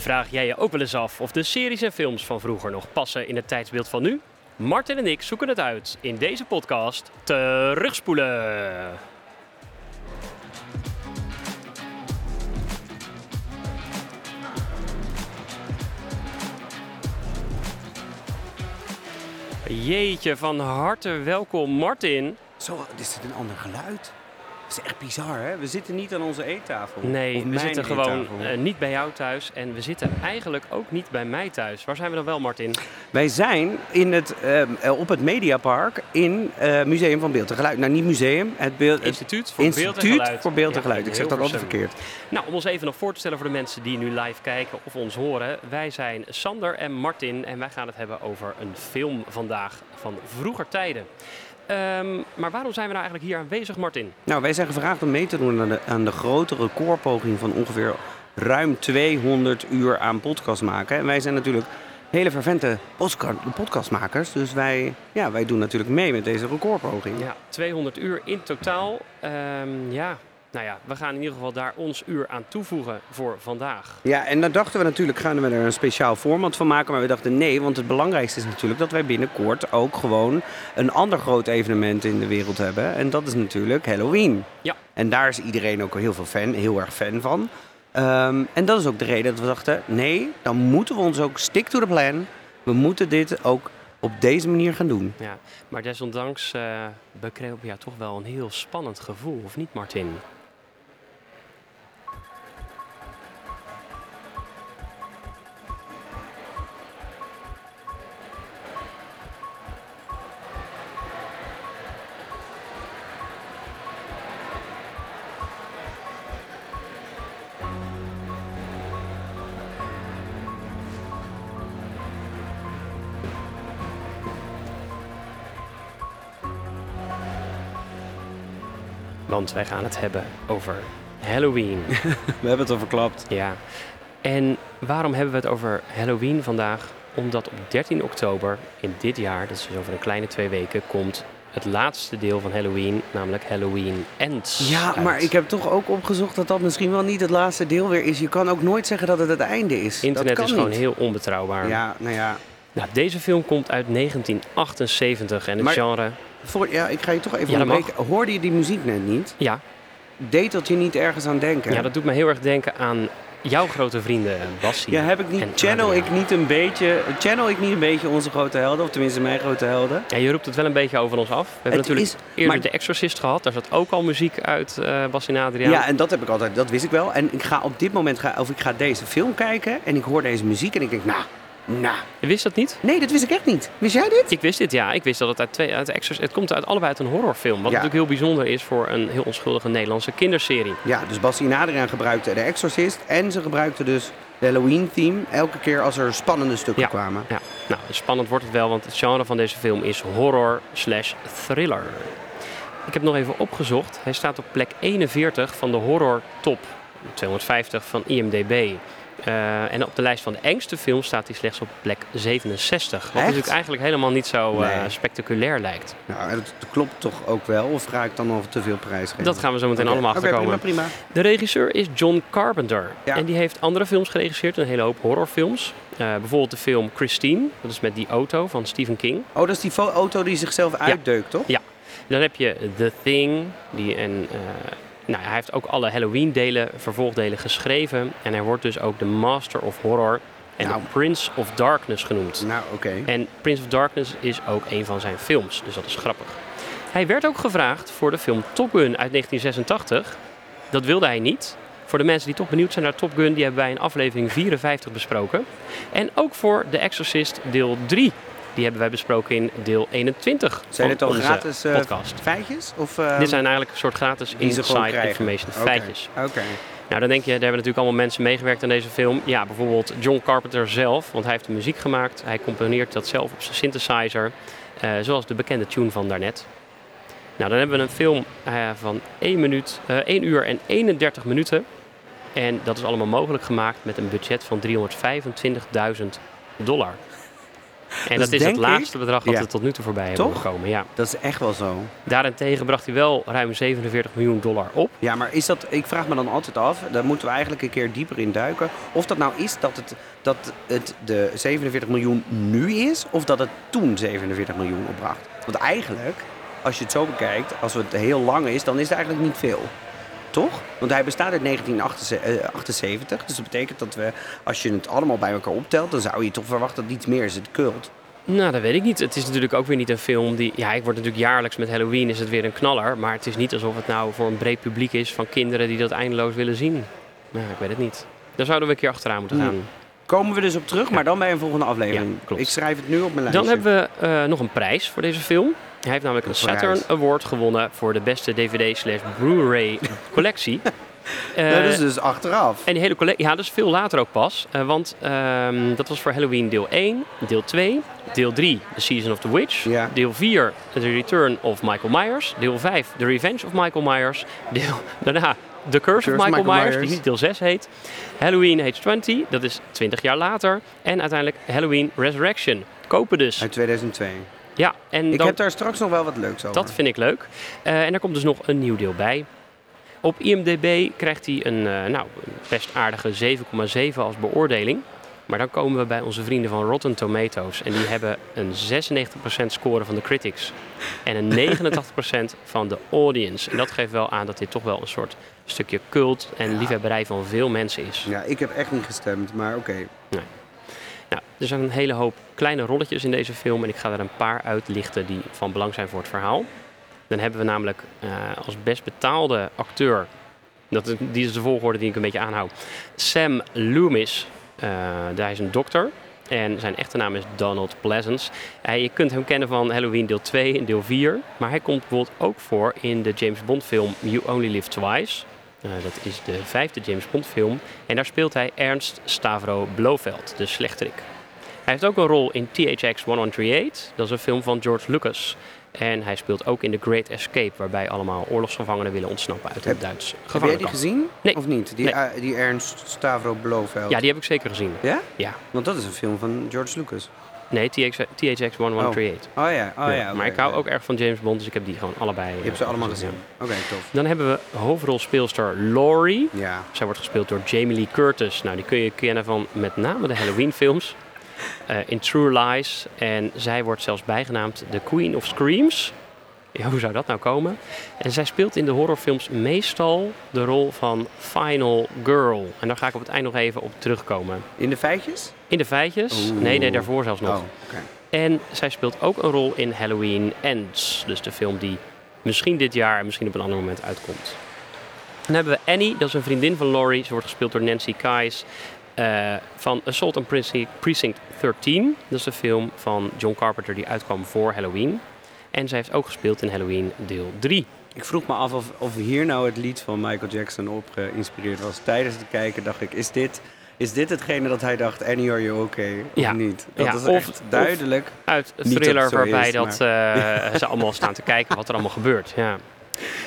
Vraag jij je ook wel eens af of de series en films van vroeger nog passen in het tijdsbeeld van nu? Martin en ik zoeken het uit in deze podcast Terugspoelen. Jeetje, van harte welkom Martin. Zo, dit een ander geluid. Het is echt bizar, hè? We zitten niet aan onze eettafel. Nee, we zitten gewoon eh, niet bij jou thuis en we zitten eigenlijk ook niet bij mij thuis. Waar zijn we dan wel, Martin? Wij zijn in het, ehm, eh, op het Mediapark in het Museum van Beeld en Geluid. Nou, niet museum, het, beeld, Instituut voor Beeld en Geluid. voor Beeld en Ja, Geluid. Ik zeg dat altijd verkeerd. Nou, om ons even nog voor te stellen voor de mensen die nu live kijken of ons horen. Wij zijn Sander en Martin en wij gaan het hebben over een film vandaag van vroeger tijden. Ehm, maar waarom zijn we nou eigenlijk hier aanwezig, Martin? Nou, wij zijn gevraagd om mee te doen aan de, aan de grote recordpoging van ongeveer ruim 200 uur aan podcast maken. En wij zijn natuurlijk hele fervente podcastmakers. Dus wij, ja, wij doen natuurlijk mee met deze recordpoging. Ja, 200 uur in totaal. Ehm, ja, nou ja, we gaan in ieder geval daar ons uur aan toevoegen voor vandaag. Ja, en dan dachten we natuurlijk, gaan we er een speciaal format van maken. Maar we dachten nee, want het belangrijkste is natuurlijk dat wij binnenkort ook gewoon een ander groot evenement in de wereld hebben. En dat is natuurlijk Halloween. Ja. En daar is iedereen ook heel veel fan, heel erg fan van. Ehm, en dat is ook de reden dat we dachten, nee, dan moeten we ons ook stick to the plan. We moeten dit ook op deze manier gaan doen. Ja, maar desondanks eh bekreeg ja toch wel een heel spannend gevoel, of niet, Martin? Want wij gaan het hebben over Halloween. We hebben het al verklapt. Ja. En waarom hebben we het over Halloween vandaag? Omdat op 13 oktober in dit jaar, dat is dus over een kleine twee weken, komt het laatste deel van Halloween, namelijk Halloween Ends. Ja, uit. maar ik heb toch ook opgezocht dat dat misschien wel niet het laatste deel weer is. Je kan ook nooit zeggen dat het het einde is. Internet is gewoon niet. heel onbetrouwbaar. Ja, nou ja, Nou, deze film komt uit 1978 en het Maar- genre... Voor, ja, ik ga je toch even Ja, onderbreken. Hoorde je die muziek net niet? Ja, Deed dat je niet ergens aan denken? ja, dat doet me heel erg denken aan jouw grote vrienden, Bassie. Ja, heb ik niet, channel ik niet een beetje, channel ik niet een beetje onze grote helden, of tenminste mijn grote helden? Ja, je roept het wel een beetje over ons af. We hebben Het natuurlijk is- eerder maar- The Exorcist gehad. Daar zat ook al muziek uit, eh Bassie en Adriaan. Ja. en dat heb ik altijd, dat wist ik wel. En ik ga op dit moment, ga, of ik ga deze film kijken en ik hoor deze muziek en ik denk, nou, nou. Je wist dat niet? Nee, dat wist ik echt niet. Wist jij dit? Ik wist dit, ja. Ik wist dat het uit twee... Uit Exorcist, het komt uit allebei uit een horrorfilm. Wat Ja. natuurlijk heel bijzonder is voor een heel onschuldige Nederlandse kinderserie. Ja, dus Bassie en Adriaan gebruikten de Exorcist en ze gebruikten dus de Halloween theme elke keer als er spannende stukken Ja. kwamen. Ja, nou, spannend wordt het wel, want het genre van deze film is horror slash thriller. Ik heb nog even opgezocht. Hij staat op plek 41 van de horror top 250 van IMDb. Eh, en op de lijst van de engste films staat hij slechts op plek 67. Wat natuurlijk eigenlijk helemaal niet zo eh, spectaculair lijkt. Nou, dat klopt toch ook wel? Of ga ik dan nog te veel prijs geven? Dat gaan we zo meteen allemaal achterkomen. prima, prima. De regisseur is John Carpenter. Ja. En die heeft andere films geregisseerd, een hele hoop horrorfilms. Eh, bijvoorbeeld de film Christine, dat is met die auto van Stephen King. Oh, dat is die auto die zichzelf uitdeukt, toch? Ja. Dan heb je The Thing, die en, eh, nou, hij heeft ook alle Halloween-delen, vervolgdelen geschreven. En hij wordt dus ook de Master of Horror en Nou. Prince of Darkness genoemd. Nou, oké. En Prince of Darkness is ook een van zijn films, dus dat is grappig. Hij werd ook gevraagd voor de film Top Gun uit 1986. Dat wilde hij niet. Voor de mensen die toch benieuwd zijn naar Top Gun, die hebben wij in aflevering 54 besproken. En ook voor The Exorcist deel 3. Die hebben wij besproken in deel 21 Zijn van dit al onze gratis eh, podcast. feitjes? Of, eh, Dit zijn eigenlijk een soort gratis inside information, feitjes. Oké. Nou, dan denk je, daar hebben natuurlijk allemaal mensen meegewerkt aan deze film. Ja, bijvoorbeeld John Carpenter zelf, want hij heeft de muziek gemaakt. Hij componeert dat zelf op zijn synthesizer, eh, zoals de bekende tune van daarnet. Nou, dan hebben we een film van 1, minuut, eh 1 uur en 31 minuten. En dat is allemaal mogelijk gemaakt met een budget van 325.000 dollar. En dat, is het laagste ik- bedrag dat ja. we tot nu toe voorbij hebben Toch? gekomen. Ja. Dat is echt wel zo. Daarentegen bracht hij wel ruim 47 miljoen dollar op. Ja, maar is dat, ik vraag me dan altijd af, daar moeten we eigenlijk een keer dieper in duiken. Of dat nou is dat het, dat het de 47 miljoen nu is, of dat het toen 47 miljoen opbracht. Want eigenlijk, als je het zo bekijkt, als het heel lang is, dan is het eigenlijk niet veel. Toch? Want hij bestaat uit 1978. Dus dat betekent dat we, als je het allemaal bij elkaar optelt, dan zou je toch verwachten dat iets meer is. Het cult. Nou, dat weet ik niet. Het is natuurlijk ook weer niet een film die... Ja, ik word natuurlijk jaarlijks met Halloween is het weer een knaller. Maar het is niet alsof het nou voor een breed publiek is van kinderen die dat eindeloos willen zien. Nou, ik weet het niet. Daar zouden we een keer achteraan moeten Hmm. gaan. Komen we dus op terug, maar dan bij een volgende aflevering. Ja, klopt. Ik schrijf het nu op mijn lijstje. Dan hebben we eh, nog een prijs voor deze film. Hij heeft namelijk een Saturn? Award gewonnen voor de beste DVD slash Blu-ray collectie. Eh, dat is dus achteraf. En die hele collectie, ja, dat is veel later ook pas. Eh, want ehm, dat was voor Halloween deel 1, deel 2, deel 3, The Season of the Witch. Ja. Deel 4, The Return of Michael Myers. Deel 5, The Revenge of Michael Myers. Deel, daarna, The Curse, of Michael, Myers, die niet deel 6 heet. Halloween Age 20, dat is 20 jaar later. En uiteindelijk Halloween Resurrection. Kopen dus. Uit 2002. Ja, en Ik dan, heb daar straks nog wel wat leuks over. dat vind ik leuk. Eh, en er komt dus nog een nieuw deel bij. Op IMDb krijgt hij een, eh, nou, best aardige 7,7 als beoordeling. Maar dan komen we bij onze vrienden van Rotten Tomatoes. En die hebben een 96% score van de critics. En een 89% van de audience. En dat geeft wel aan dat dit toch wel een soort stukje cult en liefhebberij van veel mensen is. Ja, ik heb echt niet gestemd, maar oké. Nou, er zijn een hele hoop kleine rolletjes in deze film en ik ga er een paar uitlichten die van belang zijn voor het verhaal. Dan hebben we namelijk eh, als best betaalde acteur, dat die is de volgorde die ik een beetje aanhoud, Sam Loomis. Eh, hij is een dokter en zijn echte naam is Donald Pleasance. Je kunt hem kennen van Halloween deel 2 en deel 4, maar hij komt bijvoorbeeld ook voor in de James Bond film You Only Live Twice. Eh, dat is de vijfde James Bond film. En daar speelt hij Ernst Stavro Blofeld, de slechterik. Hij heeft ook een rol in THX 1138. Dat is een film van George Lucas. En hij speelt ook in The Great Escape, waarbij allemaal oorlogsgevangenen willen ontsnappen uit een Heb- Duits Heb jij die gevangenkamp. gezien? Nee. Of niet? Die, Nee. eh, die Ernst Stavro Blofeld. Ja, die heb ik zeker gezien. Ja? Ja. Want dat is een film van George Lucas. Nee, THX, THX 1138. Oh ja, oh ja. maar ik hou ook erg van James Bond, dus ik heb die gewoon allebei. Je hebt ze eh, allemaal gezien. ja. Oké, tof. Dan hebben we hoofdrolspeelster Laurie. Ja. Zij wordt gespeeld door Jamie Lee Curtis. Nou, die kun je kennen van met name de Halloween-films. eh, in True Lies. En zij wordt zelfs bijgenaamd de Queen of Screams. Ja, hoe zou dat nou komen? En zij speelt in de horrorfilms meestal de rol van Final Girl. En daar ga ik op het eind nog even op terugkomen. In de feitjes? In de feitjes? Oeh. Nee, nee, daarvoor zelfs nog. Oh. En zij speelt ook een rol in Halloween Ends. Dus de film die misschien dit jaar en misschien op een ander moment uitkomt. Dan hebben we Annie, dat is een vriendin van Laurie. Ze wordt gespeeld door Nancy Kais eh, van Assault on Precinct, Precinct 13. Dat is de film van John Carpenter die uitkwam voor Halloween. En zij heeft ook gespeeld in Halloween deel 3. Ik vroeg me af of, of hier nou het lied van Michael Jackson op geïnspireerd was. Tijdens het kijken dacht ik, is dit, is dit hetgene dat hij dacht, Annie, are you okay? Of Ja. niet? Dat Ja, is of- echt duidelijk. Uit dat thriller waarbij is, dat, eh, ze allemaal staan te kijken wat er allemaal gebeurt. Ja.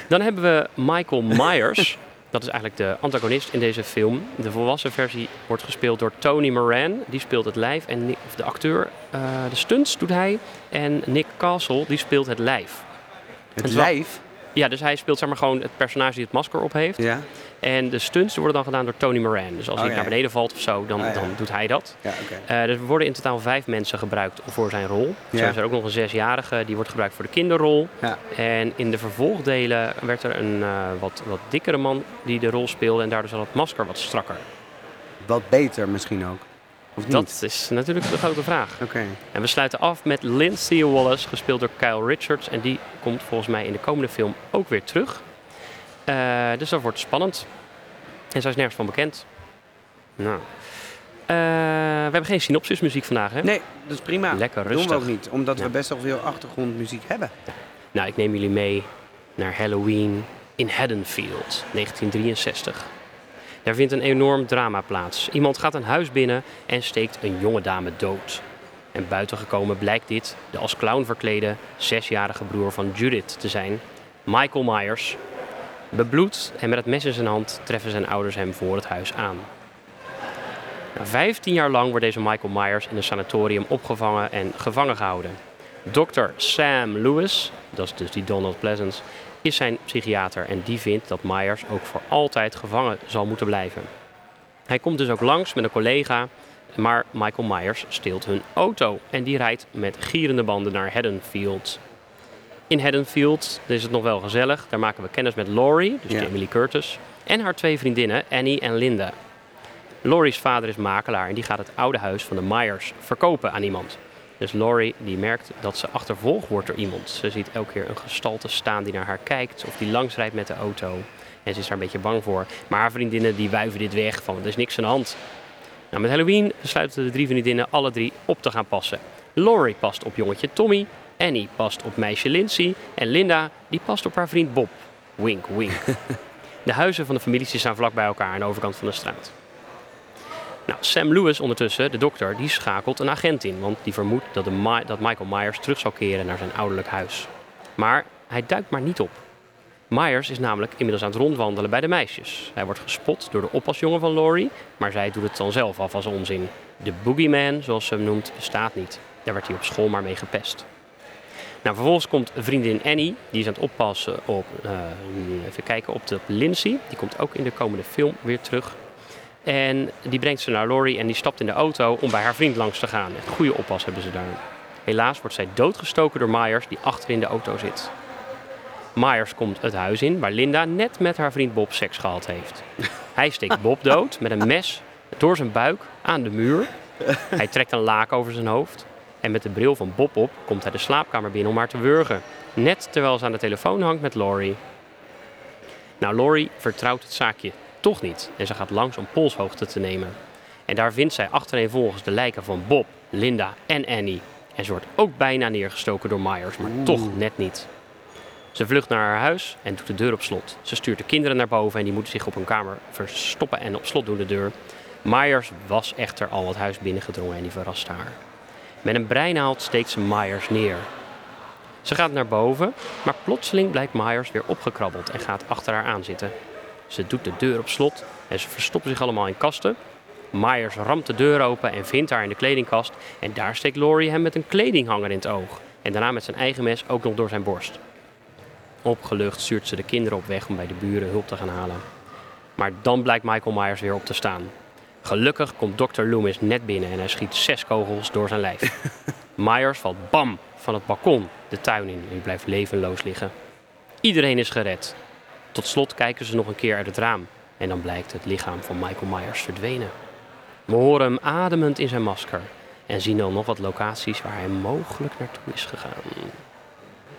Dan hebben we Michael Myers. Dat is eigenlijk de antagonist in deze film. De volwassen versie wordt gespeeld door Tony Moran. Die speelt het lijf. En Nick- de acteur, eh, de stunts doet hij. En Nick Castle, die speelt het lijf. Het lijf. Ja, dus hij speelt zeg maar gewoon het personage die het masker op heeft. Ja, En de stunts worden dan gedaan door Tony Moran. Dus als Oh, hij ja. naar beneden valt of zo, dan, ja. dan doet hij dat. ja. Eh, er worden in totaal vijf mensen gebruikt voor zijn rol. Zo is er ook nog een zesjarige, die wordt gebruikt voor de kinderrol. Ja. En in de vervolgdelen werd er een eh, wat, wat dikkere man die de rol speelde. En daardoor zat het masker wat strakker. Wat beter misschien ook. Of niet? Dat is natuurlijk de grote vraag. Oké. En we sluiten af met Lindsay Wallace, gespeeld door Kyle Richards. En die komt volgens mij in de komende film ook weer terug. Eh, dus dat wordt spannend. En zij is nergens van bekend. Nou. Eh, we hebben geen synopsismuziek vandaag, hè? Nee, dat is prima. Lekker Doen we rustig. ook niet, omdat we best wel veel achtergrondmuziek hebben. Nou, ik neem jullie mee naar Halloween in Haddonfield, 1963. Daar vindt een enorm drama plaats. Iemand gaat een huis binnen en steekt een jonge dame dood. En buitengekomen blijkt dit de als clown verklede zesjarige broer van Judith te zijn, Michael Myers. Bebloed en met het mes in zijn hand treffen zijn ouders hem voor het huis aan. 15 jaar lang wordt deze Michael Myers in een sanatorium opgevangen en gevangen gehouden. Dr. Sam Lewis, dat is dus die Donald Pleasance, is zijn psychiater en die vindt dat Myers ook voor altijd gevangen zal moeten blijven. Hij komt dus ook langs met een collega, maar Michael Myers steelt hun auto en die rijdt met gierende banden naar Haddonfield. In Haddonfield is het nog wel gezellig. Daar maken we kennis met Laurie, dus. Jamie Lee Curtis, en haar twee vriendinnen Annie en Linda. Laurie's vader is makelaar en die gaat het oude huis van de Myers verkopen aan iemand. Dus Laurie die merkt dat ze achtervolgd wordt door iemand. Ze ziet elke keer een gestalte staan die naar haar kijkt of die langs rijdt met de auto. En ze is daar een beetje bang voor. Maar haar vriendinnen die wuiven dit weg van er is niks aan de hand. Nou, met Halloween besluiten de drie vriendinnen alle drie op te gaan passen. Laurie past op jongetje Tommy, Annie past op meisje Lindsay en Linda die past op haar vriend Bob. Wink, wink. De huizen van de families staan vlak bij elkaar aan de overkant van de straat. Nou, Sam Lewis ondertussen, de dokter, die schakelt een agent in, want die vermoedt dat, de dat Michael Myers terug zal keren naar zijn ouderlijk huis. Maar hij duikt maar niet op. Myers is namelijk inmiddels aan het rondwandelen bij de meisjes. Hij wordt gespot door de oppasjongen van Laurie, maar zij doet het dan zelf af als onzin. De boogeyman, zoals ze hem noemt, bestaat niet. Daar werd hij op school maar mee gepest. Nou, vervolgens komt vriendin Annie, die is aan het oppassen op, eh, even kijken, op de Lindsay. Die komt ook in de komende film weer terug. En die brengt ze naar Laurie en die stapt in de auto om bij haar vriend langs te gaan. Echt goede oppas hebben ze daar. Helaas wordt zij doodgestoken door Myers, die achter in de auto zit. Myers komt het huis in waar Linda net met haar vriend Bob seks gehad heeft. Hij steekt Bob dood met een mes door zijn buik aan de muur. Hij trekt een laak over zijn hoofd. En met de bril van Bob op komt hij de slaapkamer binnen om haar te wurgen. Net terwijl ze aan de telefoon hangt met Laurie. Nou, Laurie vertrouwt het zaakje toch niet en ze gaat langs om polshoogte te nemen. En daar vindt zij achtereenvolgens de lijken van Bob, Linda en Annie. En ze wordt ook bijna neergestoken door Myers, maar toch net niet. Ze vlucht naar haar huis en doet de deur op slot. Ze stuurt de kinderen naar boven en die moeten zich op hun kamer verstoppen en op slot doen de deur. Myers was echter al het huis binnengedrongen en die verrast haar. Met een breinaald steekt ze Myers neer. Ze gaat naar boven, maar plotseling blijkt Myers weer opgekrabbeld en gaat achter haar aan zitten. Ze doet de deur op slot en ze verstoppen zich allemaal in kasten. Myers ramt de deur open en vindt haar in de kledingkast. En daar steekt Laurie hem met een kledinghanger in het oog. En daarna met zijn eigen mes ook nog door zijn borst. Opgelucht stuurt ze de kinderen op weg om bij de buren hulp te gaan halen. Maar dan blijkt Michael Myers weer op te staan. Gelukkig komt Dr. Loomis net binnen en hij schiet zes kogels door zijn lijf. Myers valt bam van het balkon de tuin in en blijft levenloos liggen. Iedereen is gered. Tot slot kijken ze nog een keer uit het raam en dan blijkt het lichaam van Michael Myers verdwenen. We horen hem ademend in zijn masker en zien dan nog wat locaties waar hij mogelijk naartoe is gegaan.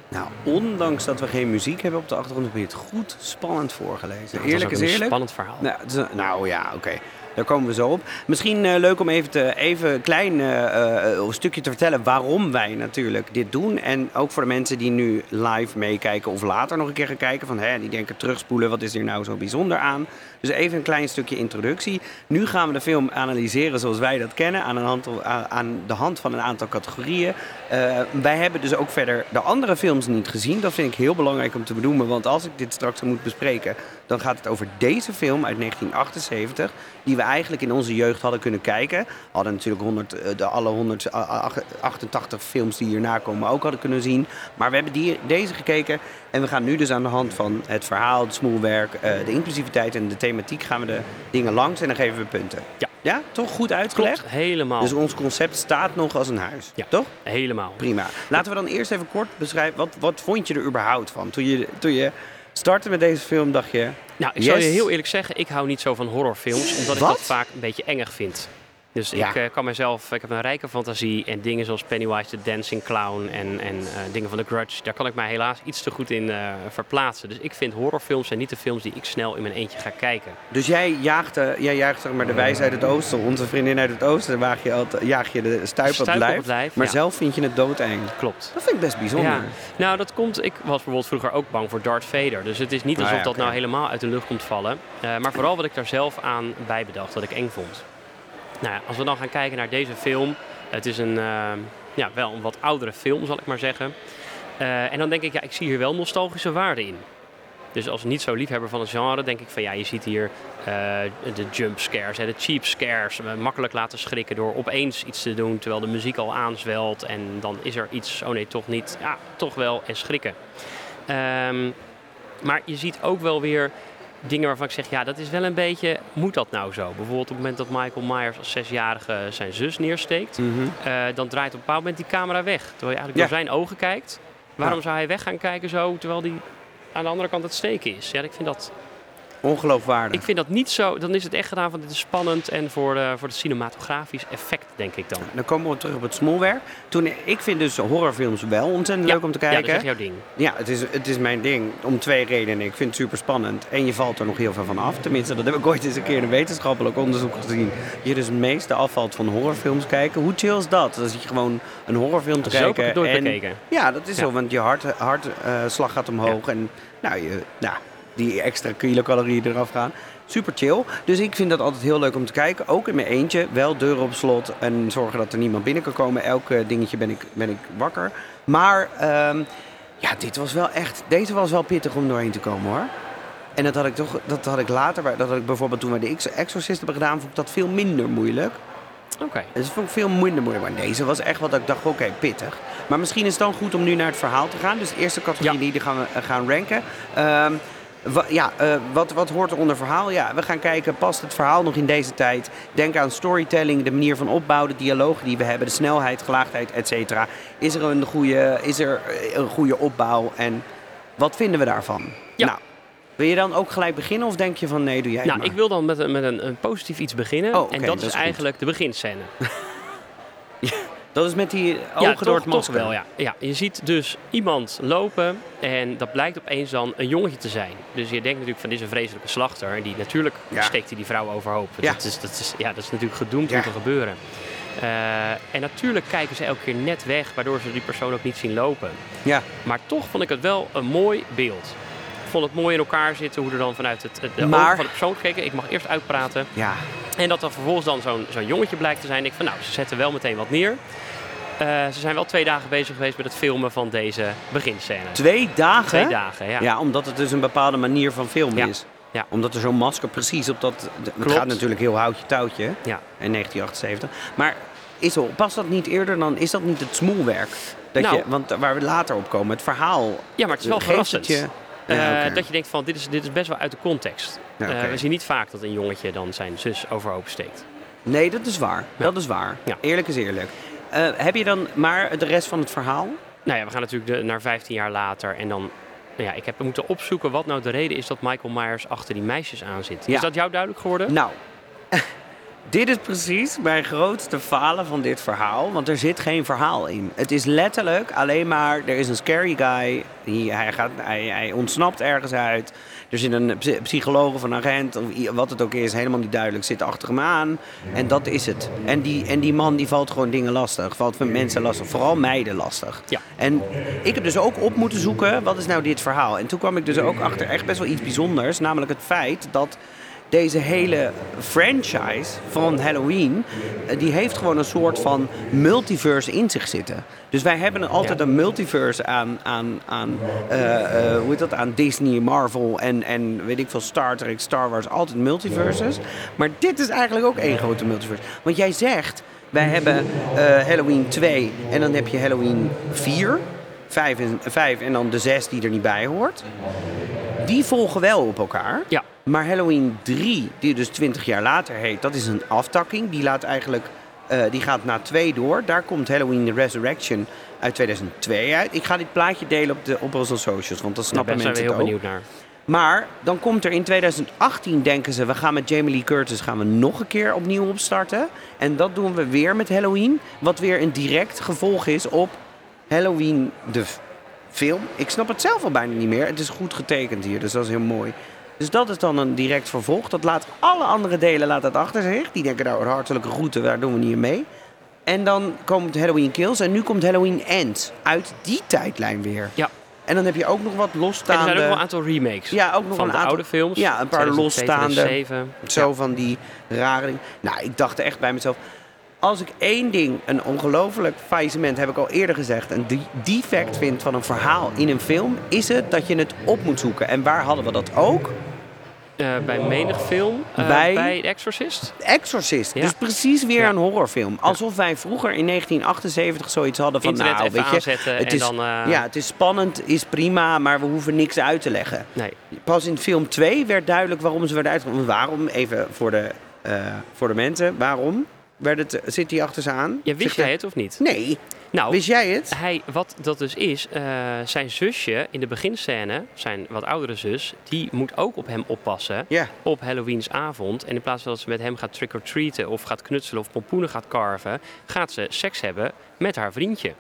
Nou, ondanks dat we geen muziek hebben op de achtergrond, heb je het goed spannend voorgelezen. Nou, eerlijk is ook een spannend verhaal. Nou, is nou ja, oké. Daar komen we zo op. Misschien eh, leuk om even, te, even een klein eh, eh, stukje te vertellen waarom wij natuurlijk dit doen. En ook voor de mensen die nu live meekijken of later nog een keer gaan kijken. Van, hè, die denken terugspoelen, wat is hier nou zo bijzonder aan? Dus even een klein stukje introductie. Nu gaan we de film analyseren zoals wij dat kennen. Aan, aan- de hand van een aantal categorieën. Eh, wij hebben dus ook verder de andere films niet gezien. Dat vind ik heel belangrijk om te benoemen. Want als ik dit straks moet bespreken, dan gaat het over deze film uit 1978. Die we eigenlijk in onze jeugd hadden kunnen kijken. We hadden natuurlijk 100, eh, de alle 188 films die hierna komen ook hadden kunnen zien. Maar we hebben die, deze gekeken. En we gaan nu dus aan de hand van het verhaal, het smoelwerk, eh, de inclusiviteit en de thematiek gaan we de dingen langs. En dan geven we punten. Ja. Ja, toch goed uitgelegd? Klopt, helemaal. Dus ons concept staat nog als een huis. Ja. Toch? Helemaal. Prima. Laten we dan eerst even kort beschrijven. Wat, wat vond je er überhaupt van? Toen je, toen je startte met deze film, dacht je. Nou, ik zal je heel eerlijk zeggen, ik hou niet zo van horrorfilms, omdat Wat? ik dat vaak een beetje engig vind. Dus Ja. ik eh, kan mezelf, ik heb een rijke fantasie en dingen zoals Pennywise the Dancing Clown en, en eh, dingen van The Grudge, daar kan ik mij helaas iets te goed in eh, verplaatsen. Dus ik vind horrorfilms zijn niet de films die ik snel in mijn eentje ga kijken. Dus jij jaagt, jij jaagt zeg maar de wijs uit het oosten, onze vriendin uit het oosten, waag je altijd, jaag je de stuip, op lijf. het lijf, Maar ja. zelf vind je het doodeng. Klopt. Dat vind ik best bijzonder. Ja. Nou, dat komt. Ik was bijvoorbeeld vroeger ook bang voor Darth Vader. Dus het is niet Ah, alsof ja, dat nou helemaal uit de lucht komt vallen. Maar vooral wat ik daar zelf aan bij bedacht, wat ik eng vond. Nou als we dan gaan kijken naar deze film. Het is een, eh, ja, wel een wat oudere film, zal ik maar zeggen. Eh, en dan denk ik, ja, ik zie hier wel nostalgische waarde in. Dus als niet zo liefhebber van het genre, denk ik van ja, je ziet hier eh, de jump scares, de cheap scares. eh, makkelijk laten schrikken door opeens iets te doen terwijl de muziek al aanzwelt. En dan is er iets, oh nee, toch niet. Ja, toch wel en schrikken. Ehm, maar je ziet ook wel weer dingen waarvan ik zeg, ja, dat is wel een beetje, moet dat nou zo? Bijvoorbeeld op het moment dat Michael Myers als zesjarige zijn zus neersteekt, Mhm. eh, dan draait op een bepaald moment die camera weg. Terwijl je eigenlijk Ja. door zijn ogen kijkt. Waarom Ja. zou hij weg gaan kijken zo, terwijl die aan de andere kant het steken is? Ja, ik vind dat, Ongeloofwaardig. ik vind dat niet zo. Dan is het echt gedaan van dit is spannend en voor, eh, voor het cinematografisch effect, denk ik dan. Dan komen we terug op het smolwerk. Toen, ik vind dus horrorfilms wel ontzettend leuk om te Ja, kijken. dat is echt jouw ding. Ja, het is, het is mijn ding. Om twee redenen. Ik vind het super spannend. En je valt er nog heel veel van af. Tenminste, dat heb ik ooit eens een keer in een wetenschappelijk onderzoek gezien. Je dus het meeste afvalt van horrorfilms kijken. Hoe chill is dat? Dan zit je gewoon een horrorfilm te Zo heb ik kijken. en. Ja, dat is Ja. zo. Want je hartslag hart, slag gaat omhoog. En nou, je, nou, die extra kilocalorieën eraf gaan. Super chill. Dus ik vind dat altijd heel leuk om te kijken. Ook in mijn eentje. Wel deuren op slot. En zorgen dat er niemand binnen kan komen. Elk eh, dingetje ben ik, ben ik wakker. Maar ehm, ja, dit was wel echt. Deze was wel pittig om doorheen te komen hoor. En dat had ik toch. Dat had ik later. Dat had ik bijvoorbeeld toen we de Ex- Exorcist hebben gedaan. Vond ik dat veel minder moeilijk. Oké. Dus dat vond ik veel minder moeilijk. Maar deze was echt wat ik dacht, oké, pittig. Maar misschien is het dan goed om nu naar het verhaal te gaan. Dus de eerste categorie Ja. die gaan we eh, gaan ranken. Wa- ja, eh, wat, wat hoort er onder verhaal? Ja, we gaan kijken, past het verhaal nog in deze tijd? Denk aan storytelling, de manier van opbouw, de dialogen die we hebben, de snelheid, gelaagdheid, et cetera. Is er een goede, is er eh, een goede opbouw en wat vinden we daarvan? Ja. Nou, wil je dan ook gelijk beginnen of denk je van nee, doe jij Nou, maar? ik wil dan met, een, met een, een positief iets beginnen. Oh, en dat, dat is is eigenlijk de beginscène. Dat is met die ogen ja, door toch, het toch masker. wel, ja. ja. Je ziet dus iemand lopen en dat blijkt opeens dan een jongetje te zijn. Dus je denkt natuurlijk van dit is een vreselijke slachter. En die natuurlijk Ja. steekt hij die vrouw overhoop. Ja. Dat, is, dat, is, ja, dat is natuurlijk gedoemd Ja. om te gebeuren. Eh, en natuurlijk kijken ze elke keer net weg, waardoor ze die persoon ook niet zien lopen. Ja. Maar toch vond ik het wel een mooi beeld. Ik vond het mooi in elkaar zitten, hoe er dan vanuit het, het de Maar- van de persoon gekeken. Ik mag eerst uitpraten. Ja, En dat er vervolgens dan zo'n zo'n jongetje blijkt te zijn. Ik van nou, ze zetten wel meteen wat neer. Eh, ze zijn wel twee dagen bezig geweest met het filmen van deze beginscène. twee dagen? Twee dagen, ja. Ja. omdat het dus een bepaalde manier van filmen Ja. is. Ja. Omdat er zo'n masker precies op dat... Het Klopt. gaat natuurlijk heel houtje touwtje Ja. in 1978. Maar is past dat niet eerder dan... Is dat niet het smoelwerk? Dat Nou. je, want waar we later op komen, het verhaal... ja, maar het is wel verrassend. het je- Ja, Eh. Dat je denkt van dit is, dit is best wel uit de context. Ja, Eh, oké. we zien niet vaak dat een jongetje dan zijn zus overhoop steekt. Nee, dat is waar. Ja. Dat is waar. Eerlijk is eerlijk. Eh, heb je dan maar de rest van het verhaal? Nou ja, we gaan natuurlijk de, naar 15 jaar later en dan... Nou ja, ik heb moeten opzoeken wat nou de reden is dat Michael Myers achter die meisjes aan zit. Is dat jou duidelijk geworden? Nou, dit is precies mijn grootste falen van dit verhaal. Want er zit geen verhaal in. Het is letterlijk alleen maar... Er is een scary guy. Die, hij, gaat, hij, hij ontsnapt ergens uit. Er zit een psy- psycholoog of een agent, of wat het ook is, helemaal niet duidelijk, zit achter hem aan. En dat is het. En die, en die man die valt gewoon dingen lastig. Valt van mensen lastig. Vooral meiden lastig. Ja. En ik heb dus ook op moeten zoeken, wat is nou dit verhaal? En toen kwam ik dus ook achter echt best wel iets bijzonders. Namelijk het feit dat deze hele franchise van Halloween, eh, die heeft gewoon een soort van multiverse in zich zitten. Dus wij hebben altijd een multiverse aan, aan, aan, eh, eh, hoe heet dat, aan Disney, Marvel en, en weet ik veel, Star Trek, Star Wars, altijd multiverses. Maar dit is eigenlijk ook één grote multiverse. Want jij zegt, wij hebben Halloween 2 en dan heb je Halloween 4, 5 en, 5 en dan de 6 die er niet bij hoort. Die volgen wel op elkaar. Ja. Maar Halloween 3, die dus 20 jaar later heet, dat is een aftakking. Die, laat eigenlijk, eh, die gaat na 2 door. Daar komt Halloween Resurrection uit 2002 uit. Ik ga dit plaatje delen op, de, op onze socials, want dan Daar snappen zijn we mensen heel het ook. benieuwd naar. Maar dan komt er in 2018, denken ze, we gaan met Jamie Lee Curtis gaan we nog een keer opnieuw opstarten. En dat doen we weer met Halloween. Wat weer een direct gevolg is op Halloween, de film. Ik snap het zelf al bijna niet meer. Het is goed getekend hier, dus dat is heel mooi. Dus dat is dan een direct vervolg. Dat laat alle andere delen laat dat achter zich. Die denken, nou, een hartelijke groeten, daar doen we niet mee. En dan komt Halloween Kills en nu komt Halloween Ends. Uit die tijdlijn weer. Ja. En dan heb je ook nog wat En losstaande... er zijn ook wel een aantal remakes. Ja, ook nog van een de aantal... oude films. Ja, een paar 2002, losstaande. 2007. Zo van die rare dingen. Nou, ik dacht echt bij mezelf... Als ik één ding, een ongelooflijk faillissement, heb ik al eerder gezegd, een de- defect vind van een verhaal in een film, is het dat je het op moet zoeken. En waar hadden we dat ook? Eh, bij menig film. eh, Bij- Exorcist. Exorcist. Ja. Dus precies weer Ja. een horrorfilm. Alsof wij vroeger in 1978 zoiets hadden van, Internet nou, weet je, het en is, dan... eh, ja, het is spannend, is prima, maar we hoeven niks uit te leggen. Nee. Pas in film 2 werd duidelijk waarom ze werden uitgevonden. Waarom, even voor de, voor de mensen, waarom werd het, zit hij achter ze aan? Ja, wist jij het of niet? Nee, Nou, wist jij het? Hij, wat dat dus is, eh, zijn zusje in de beginscène, zijn wat oudere zus, die moet ook op hem oppassen op Halloweensavond. En in plaats van dat ze met hem gaat trick-or-treaten of gaat knutselen of pompoenen gaat carven, gaat ze seks hebben met haar vriendje.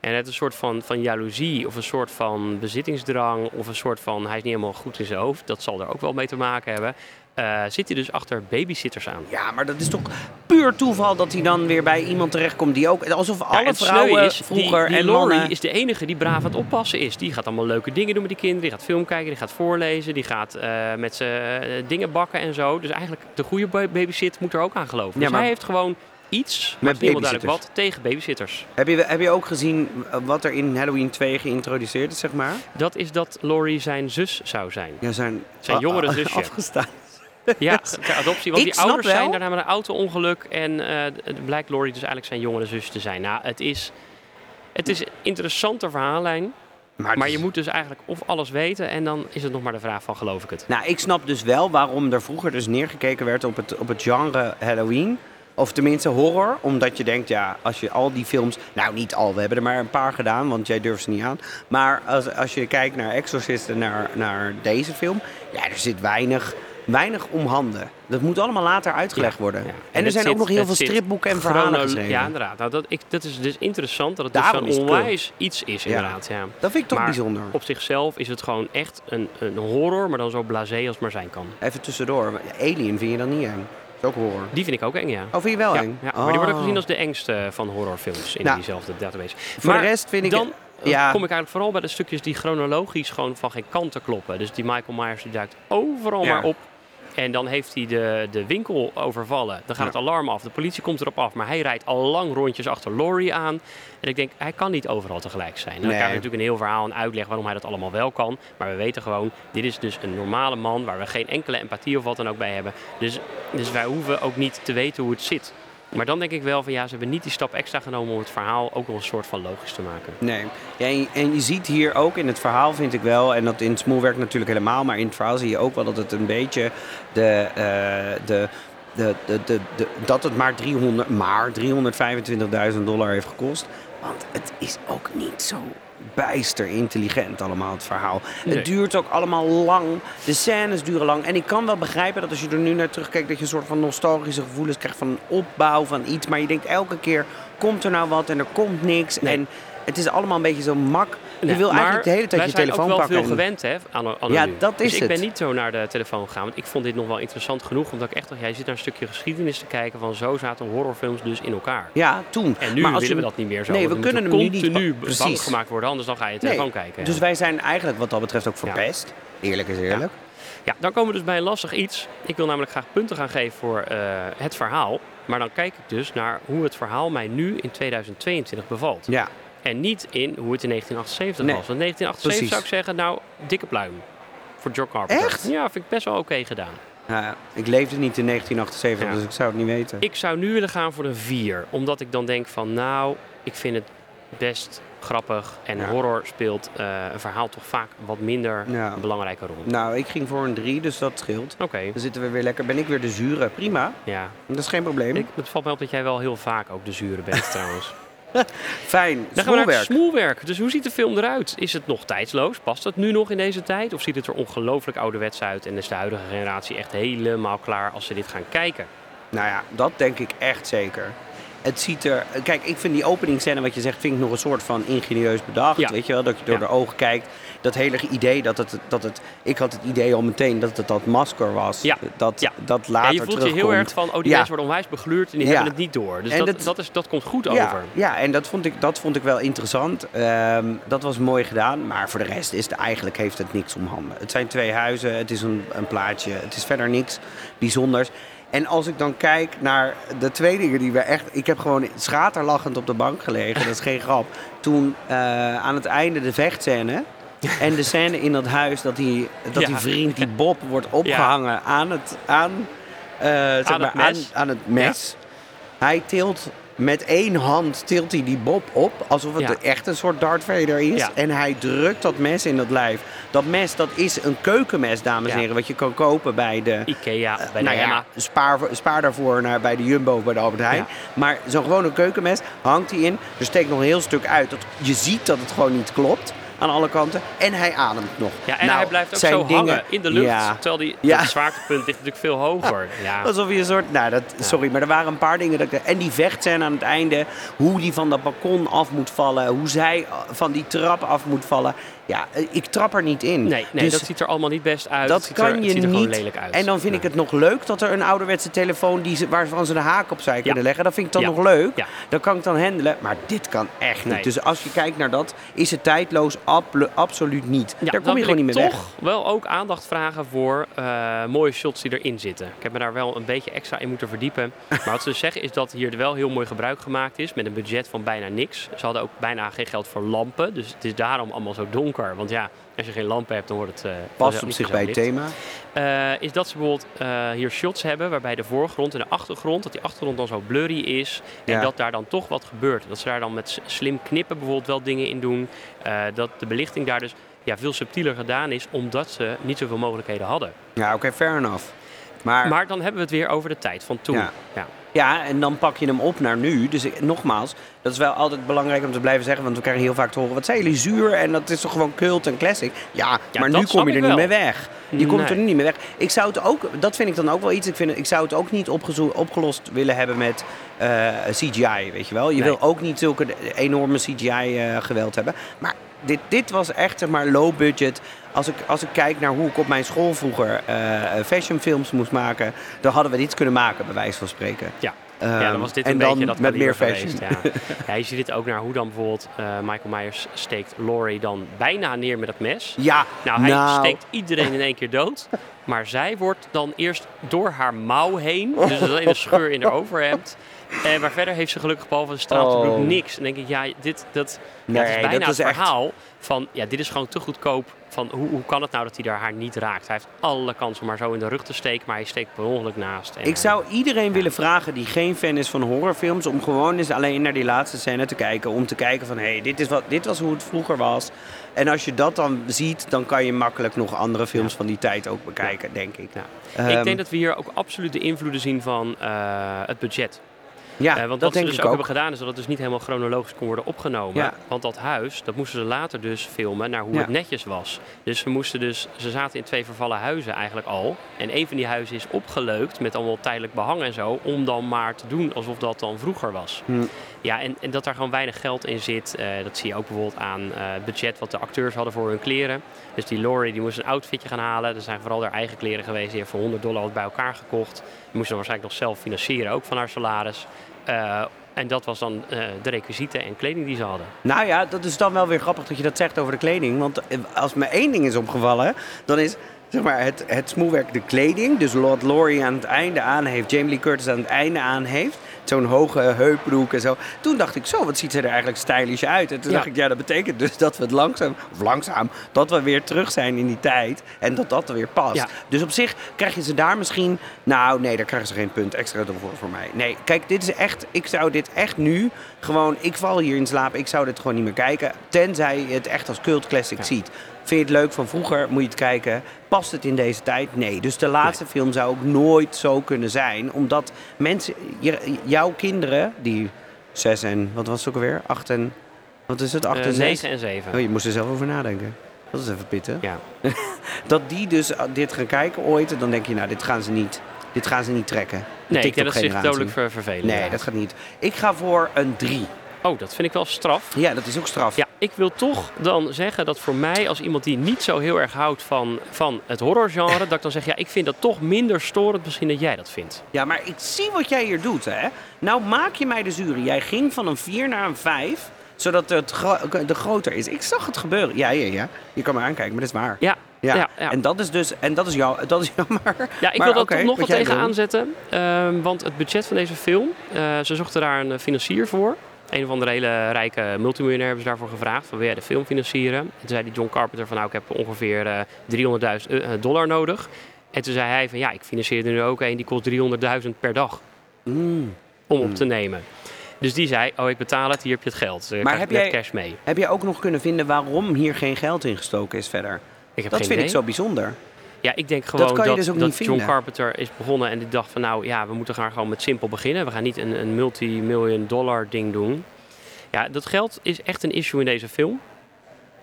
En het is een soort van, van jaloezie of een soort van bezittingsdrang of een soort van hij is niet helemaal goed in zijn hoofd, dat zal er ook wel mee te maken hebben. Eh, zit hij dus achter babysitters aan. Ja, maar dat is toch puur toeval dat hij dan weer bij iemand terechtkomt die ook... Alsof alle vrouwen is, vroeger die, die en Laurie mannen... is de enige die braaf aan het oppassen is. Die gaat allemaal leuke dingen doen met die kinderen. Die gaat film kijken, die gaat voorlezen, die gaat eh, met ze eh, dingen bakken en zo. Dus eigenlijk de goede ba- babysit moet er ook aan geloven. Ja, dus maar- hij heeft gewoon iets, Met maar helemaal duidelijk babysitters. wat, tegen babysitters. Heb je, heb je ook gezien wat er in Halloween 2 geïntroduceerd is, zeg maar? Dat is dat Laurie zijn zus zou zijn. Ja, zijn, Zijn jongere zusje. Afgestaan. Ja, ter adoptie. Want Ik die ouders wel- zijn daarna met een auto-ongeluk. En het blijkt Laurie dus eigenlijk zijn jongere zus te zijn. Nou, het is, het is een interessante verhaallijn. Maar je moet dus eigenlijk of alles weten en dan is het nog maar de vraag van geloof ik het. Nou, ik snap dus wel waarom er vroeger dus neergekeken werd op het, op het genre Halloween. Of tenminste horror. Omdat je denkt, ja, als je al die films... Nou, niet al, we hebben er maar een paar gedaan, want jij durft ze niet aan. Maar als, als je kijkt naar Exorcist en naar, naar deze film... Ja, er zit weinig, weinig om handen. Dat moet allemaal later uitgelegd worden. ja. En, En er het zijn zit- ook nog heel het veel stripboeken en verhalen geschreven. Ja, inderdaad. Nou, dat, ik, dat is dus interessant dat het Daarom dus zo'n het onwijs iets is, inderdaad. Ja. Dat vind ik toch Maar bijzonder. Op zichzelf is het gewoon echt een, een horror, maar dan zo blasé als maar zijn kan. Even tussendoor. Alien vind je dan niet eng? Dat is ook horror. Die vind ik ook eng, ja. Oh, vind je wel eng? ja, maar die wordt ook Oh. gezien als de engste van horrorfilms in Nou, diezelfde database. Voor maar de rest vind ik... dan eh, ja. kom ik eigenlijk vooral bij de stukjes die chronologisch gewoon van geen kanten kloppen. Dus die Michael Myers die duikt overal Ja. maar op. En dan heeft hij de, de winkel overvallen. Dan gaat Ja. het alarm af. De politie komt erop af. Maar hij rijdt al lang rondjes achter Laurie aan. En ik denk, hij kan niet overal tegelijk zijn. En dan Nee. krijg je natuurlijk een heel verhaal en uitleg waarom hij dat allemaal wel kan. Maar we weten gewoon, dit is dus een normale man waar we geen enkele empathie of wat dan ook bij hebben. Dus, dus wij hoeven ook niet te weten hoe het zit. Maar dan denk ik wel van ja, ze hebben niet die stap extra genomen om het verhaal ook nog een soort van logisch te maken. Nee. Ja, en, je- ziet hier ook in het verhaal, vind ik wel, en dat in het smoelwerk natuurlijk helemaal, maar in het verhaal zie je ook wel dat het een beetje de. eh, de de, de, de, de- dat het maar 300, maar 325.000 dollar heeft gekost. Want het is ook niet zo bijster intelligent allemaal, het verhaal. Nee. Het duurt ook allemaal lang. De scènes duren lang. En ik kan wel begrijpen dat als je er nu naar terugkijkt... dat je een soort van nostalgische gevoelens krijgt van een opbouw van iets. Maar je denkt elke keer, komt er nou wat en er komt niks. Nee. En het is allemaal een beetje zo mak. Je Nee, wil maar eigenlijk de hele tijd je wij telefoon zijn ook pakken. wel veel en- gewend hè, aan, aan Ja, nu. dat is dus ik ben het. niet zo naar de telefoon gegaan. Want ik vond dit nog wel interessant genoeg. Omdat ik echt dacht, jij zit naar een stukje geschiedenis te kijken. Van zo zaten horrorfilms dus in elkaar. Ja, toen. En nu maar als willen je- we dat niet meer zo. Nee, we kunnen hem nu niet- continu bang gemaakt worden. Anders dan ga je je Nee, telefoon kijken. Dus ja. wij zijn eigenlijk wat dat betreft ook Ja. verpest. Eerlijk is eerlijk. Ja, dan komen we dus bij een lastig iets. Ik wil namelijk graag punten gaan geven voor eh, het verhaal. Maar dan kijk ik dus naar hoe het verhaal mij nu in 2022 bevalt. Ja. En niet in hoe het in 1978 Nee, was. Want 1978 precies. zou ik zeggen, nou, dikke pluim. Voor John Carpenter. Echt? Ja, vind ik best wel oké gedaan. Ja, ik leefde niet in 1978, Ja. dus ik zou het niet weten. Ik zou nu willen gaan voor een 4. Omdat ik dan denk van, nou, ik vind het best grappig. En Ja. horror speelt eh, een verhaal toch vaak wat minder Ja. een belangrijke rol. Nou, ik ging voor een 3, dus dat scheelt. Oké, Dan zitten we weer lekker. Ben ik weer de zure? Prima. ja. Dat is geen probleem. Ik, het valt mij op dat jij wel heel vaak ook de zure bent trouwens. Fijn, Dan gaan we naar het smoelwerk. Dus hoe ziet de film eruit? Is het nog tijdsloos? Past het nu nog in deze tijd? Of ziet het er ongelooflijk ouderwets uit en is de huidige generatie echt helemaal klaar als ze dit gaan kijken? Nou ja, dat denk ik echt zeker. Het ziet er... Kijk, ik vind die openingsscène, wat je zegt, vind ik nog een soort van ingenieus bedacht. Ja. Weet je wel, dat je door Ja. de ogen kijkt. Dat hele idee dat het, dat het... Ik had het idee al meteen dat het dat masker was. Ja. Dat, Ja. dat Ja, later je voelt je heel erg van, oh die Ja. mensen worden onwijs begluurd en die Ja. hebben het niet door. Dus dat, dat- dat, is, dat komt goed Ja, over. ja en dat vond, ik, dat vond ik wel interessant. Ehm, dat was mooi gedaan. Maar voor de rest is het, eigenlijk heeft het niks om handen. Het zijn twee huizen, het is een, een plaatje. Het is verder niks bijzonders. En als ik dan kijk naar de twee dingen die we echt... Ik heb gewoon schaterlachend op de bank gelegen. Dat is geen grap. Toen eh, aan het einde de vechtscène... En de scène in dat huis dat die, dat die vriend, die Bob, wordt opgehangen aan het, aan, eh, zeg Aan maar, het mes. Aan, aan het mes. Hij tilt met één hand tilt hij die Bob op, alsof het Ja. echt een soort Darth Vader is. Ja. En hij drukt dat mes in dat lijf. Dat mes, dat is een keukenmes, dames en Ja. heren, wat je kan kopen bij de... Ikea, bij de nou Emma. spaar, spaar daarvoor naar, bij de Jumbo of bij de Albert Heijn. Maar zo'n gewone keukenmes hangt hij in. Er steekt nog een heel stuk uit. Dat, je ziet dat het gewoon niet klopt aan alle kanten. En hij ademt nog. Ja, en Nou, hij blijft ook zo dingen- hangen in de lucht. Ja. Terwijl die, Ja. het zwaartepunt ligt natuurlijk veel hoger. Ja. Alsof je een soort. Nou, dat, sorry, maar er waren een paar dingen. Dat ik, en die vechtscène aan het einde. Hoe die van dat balkon af moet vallen. Hoe zij van die trap af moet vallen. Ja, eh, ik trap er niet in. Nee, nee Dus dat ziet er allemaal niet best uit. dat ziet kan er, het je ziet er niet. lelijk uit. En dan vind ik Ja. het nog leuk dat er een ouderwetse telefoon die ze, waarvan ze de haak opzij kunnen leggen. Dat vind ik dan Ja. nog leuk. Ja. Dat kan ik dan handelen. Maar dit kan echt niet. Nee. Dus als je kijkt naar dat, is het tijdloos absoluut niet. Ja, Daar kom je gewoon niet meer toch weg. wel ook aandacht vragen voor eh, mooie shots die erin zitten. Ik heb me daar wel een beetje extra in moeten verdiepen. Maar wat ze zeggen is dat hier wel heel mooi gebruik gemaakt is met een budget van bijna niks. Ze hadden ook bijna geen geld voor lampen, dus het is daarom allemaal zo donker. Want ja, als je geen lampen hebt, dan wordt het... eh, Past op zich bij het thema. Eh, is dat ze bijvoorbeeld eh, hier shots hebben waarbij de voorgrond en de achtergrond, dat die achtergrond dan zo blurry is en Ja. dat daar dan toch wat gebeurt. Dat ze daar dan met slim knippen bijvoorbeeld wel dingen in doen. Dat de belichting daar dus ja, veel subtieler gedaan is omdat ze niet zoveel mogelijkheden hadden. Ja, oké, fair enough. Maar, Maar dan hebben we het weer over de tijd van toen. Ja. Ja. Ja, en dan pak je hem op naar nu. Dus ik- nogmaals, dat is wel altijd belangrijk om te blijven zeggen. Want we krijgen heel vaak te horen, wat zijn jullie zuur? En dat is toch gewoon cult en classic? Ja, Ja, maar nu kom je er niet meer weg. Je komt er nu niet meer weg. Ik zou het ook, dat vind ik dan ook wel iets. Ik, vind, ik zou het ook niet opgelost willen hebben met eh, CGI, weet je wel. Je Nee. wil ook niet zulke enorme CGI-geweld hebben. Maar dit, dit was echt zeg maar low budget. Als ik, als ik kijk naar hoe ik op mijn school vroeger eh fashionfilms moest maken, dan hadden we dit kunnen maken, bij wijze van spreken. Ja. ja, Ehm, dan was dit en een beetje dat met meer fashion. geweest, Ja. ja, je ziet dit ook naar hoe dan bijvoorbeeld eh, Michael Myers steekt Laurie dan bijna neer met dat mes. Ja, Nou, hij steekt iedereen in één keer dood. Maar zij wordt dan eerst door haar mouw heen. Dus is een scheur in haar overhemd. En maar verder heeft ze gelukkig behalve de straatbloed Oh. niks. En dan denk ik, ja, dit dat, Nee, is bijna dat is het echt- verhaal van... Ja, dit is gewoon te goedkoop. Van, hoe, hoe kan het nou dat hij daar haar niet raakt? Hij heeft alle kans om haar zo in de rug te steken. Maar hij steekt per ongeluk naast. En, Ik zou iedereen willen vragen die geen fan is van horrorfilms... om gewoon eens alleen naar die laatste scène te kijken. Om te kijken van, hé, hey, dit, is wat, dit was hoe het vroeger was. En als je dat dan ziet, dan kan je makkelijk nog andere films van die tijd ook bekijken, denk ik. Ehm, ik denk dat we hier ook absoluut de invloeden zien van eh, het budget. Ja, Eh, want dat wat ze dus ook, ook. hebben gedaan is dat het dus niet helemaal chronologisch kon worden opgenomen. Want dat huis, dat moesten ze later dus filmen naar hoe het netjes was. Dus ze moesten dus, ze zaten in twee vervallen huizen eigenlijk al. En een van die huizen is opgeleukt met allemaal tijdelijk behang en zo. Om dan maar te doen alsof dat dan vroeger was. Hm. Ja, en, en dat daar gewoon weinig geld in zit. eh, dat zie je ook bijvoorbeeld aan eh, het budget wat de acteurs hadden voor hun kleren. Dus die Laurie die moest een outfitje gaan halen. Er zijn vooral haar eigen kleren geweest. Die heeft voor 100 dollar wat bij elkaar gekocht. Die moest waarschijnlijk nog zelf financieren, ook van haar salaris. Eh, en dat was dan de requisieten en kleding die ze hadden. Nou ja, dat is dan wel weer grappig dat je dat zegt over de kleding. Want als me één ding is opgevallen, dan is zeg maar, het, het smoelwerk de kleding. Dus wat Laurie aan het einde aan heeft, Jamie Lee Curtis aan het einde aan heeft. Zo'n hoge heupbroek en zo. Toen dacht ik, zo, wat ziet ze er eigenlijk stylish uit. En toen Ja. dacht ik, ja, dat betekent dus dat we het langzaam, of langzaam, dat we weer terug zijn in die tijd. En dat dat er weer past. Ja. Dus op zich krijg je ze daar misschien... Nou, nee, daar krijgen ze geen punt extra voor voor mij. Nee, kijk, dit is echt... Ik zou dit echt nu gewoon... Ik val hier in slaap. Ik zou dit gewoon niet meer kijken. Tenzij je het echt als cult classic Ja. ziet. Vind je het leuk van vroeger? Moet je het kijken. Past het in deze tijd? Nee. Dus de laatste film zou ook nooit zo kunnen zijn. Omdat mensen... jouw kinderen, die 6 en, wat was het ook alweer? 8 en, wat is het? 8 en 6? 9 en 7. Oh, je moest er zelf over nadenken. Dat is even pitten. Ja. Dat die dus uh, dit gaan kijken ooit, dan denk je, nou, dit gaan ze niet, dit gaan ze niet trekken. De Nee, ik denk dat zich dodelijk ver vervelen. Nee, ja. dat gaat niet. Ik ga voor een 3. Oh, dat vind ik wel straf. Ja, dat is ook straf. Ja, ik wil toch dan zeggen dat voor mij, als iemand die niet zo heel erg houdt van, van het horrorgenre, dat ik dan zeg, ja, ik vind dat toch minder storend misschien dat jij dat vindt. Ja, maar ik zie wat jij hier doet, hè. Nou maak je mij de jury. Jij ging van een 4 naar een 5, zodat het gro- de groter is. Ik zag het gebeuren. Ja, ja, ja. Je kan me aankijken, maar dat is waar. Ja, Ja. ja, ja. En dat is dus, en dat is, jou, dat is jammer. Ja, ik wil oké, toch nog wat tegen aanzetten. Ehm, want het budget van deze film, eh, ze zochten daar een financier voor. Een of andere hele rijke multimiljonair hebben ze daarvoor gevraagd. Van wil jij de film financieren? En toen zei die John Carpenter van nou ik heb ongeveer eh 300.000 eh, dollar nodig. En toen zei hij van ja ik financier er nu ook een die kost 300.000 per dag Mm. om op te nemen. Dus die zei, oh ik betaal het, hier heb je het geld. Uh, Maar heb je jij- cash mee. Heb je ook nog kunnen vinden waarom hier geen geld in gestoken is verder? Ik heb Dat geen vind ik zo bijzonder. Ja, ik denk gewoon dat, dus dat John vinden. Carpenter is begonnen en die dacht van nou ja, we moeten gaan gewoon met simpel beginnen. We gaan niet een, een multi-million dollar ding doen. Ja, dat geld is echt een issue in deze film.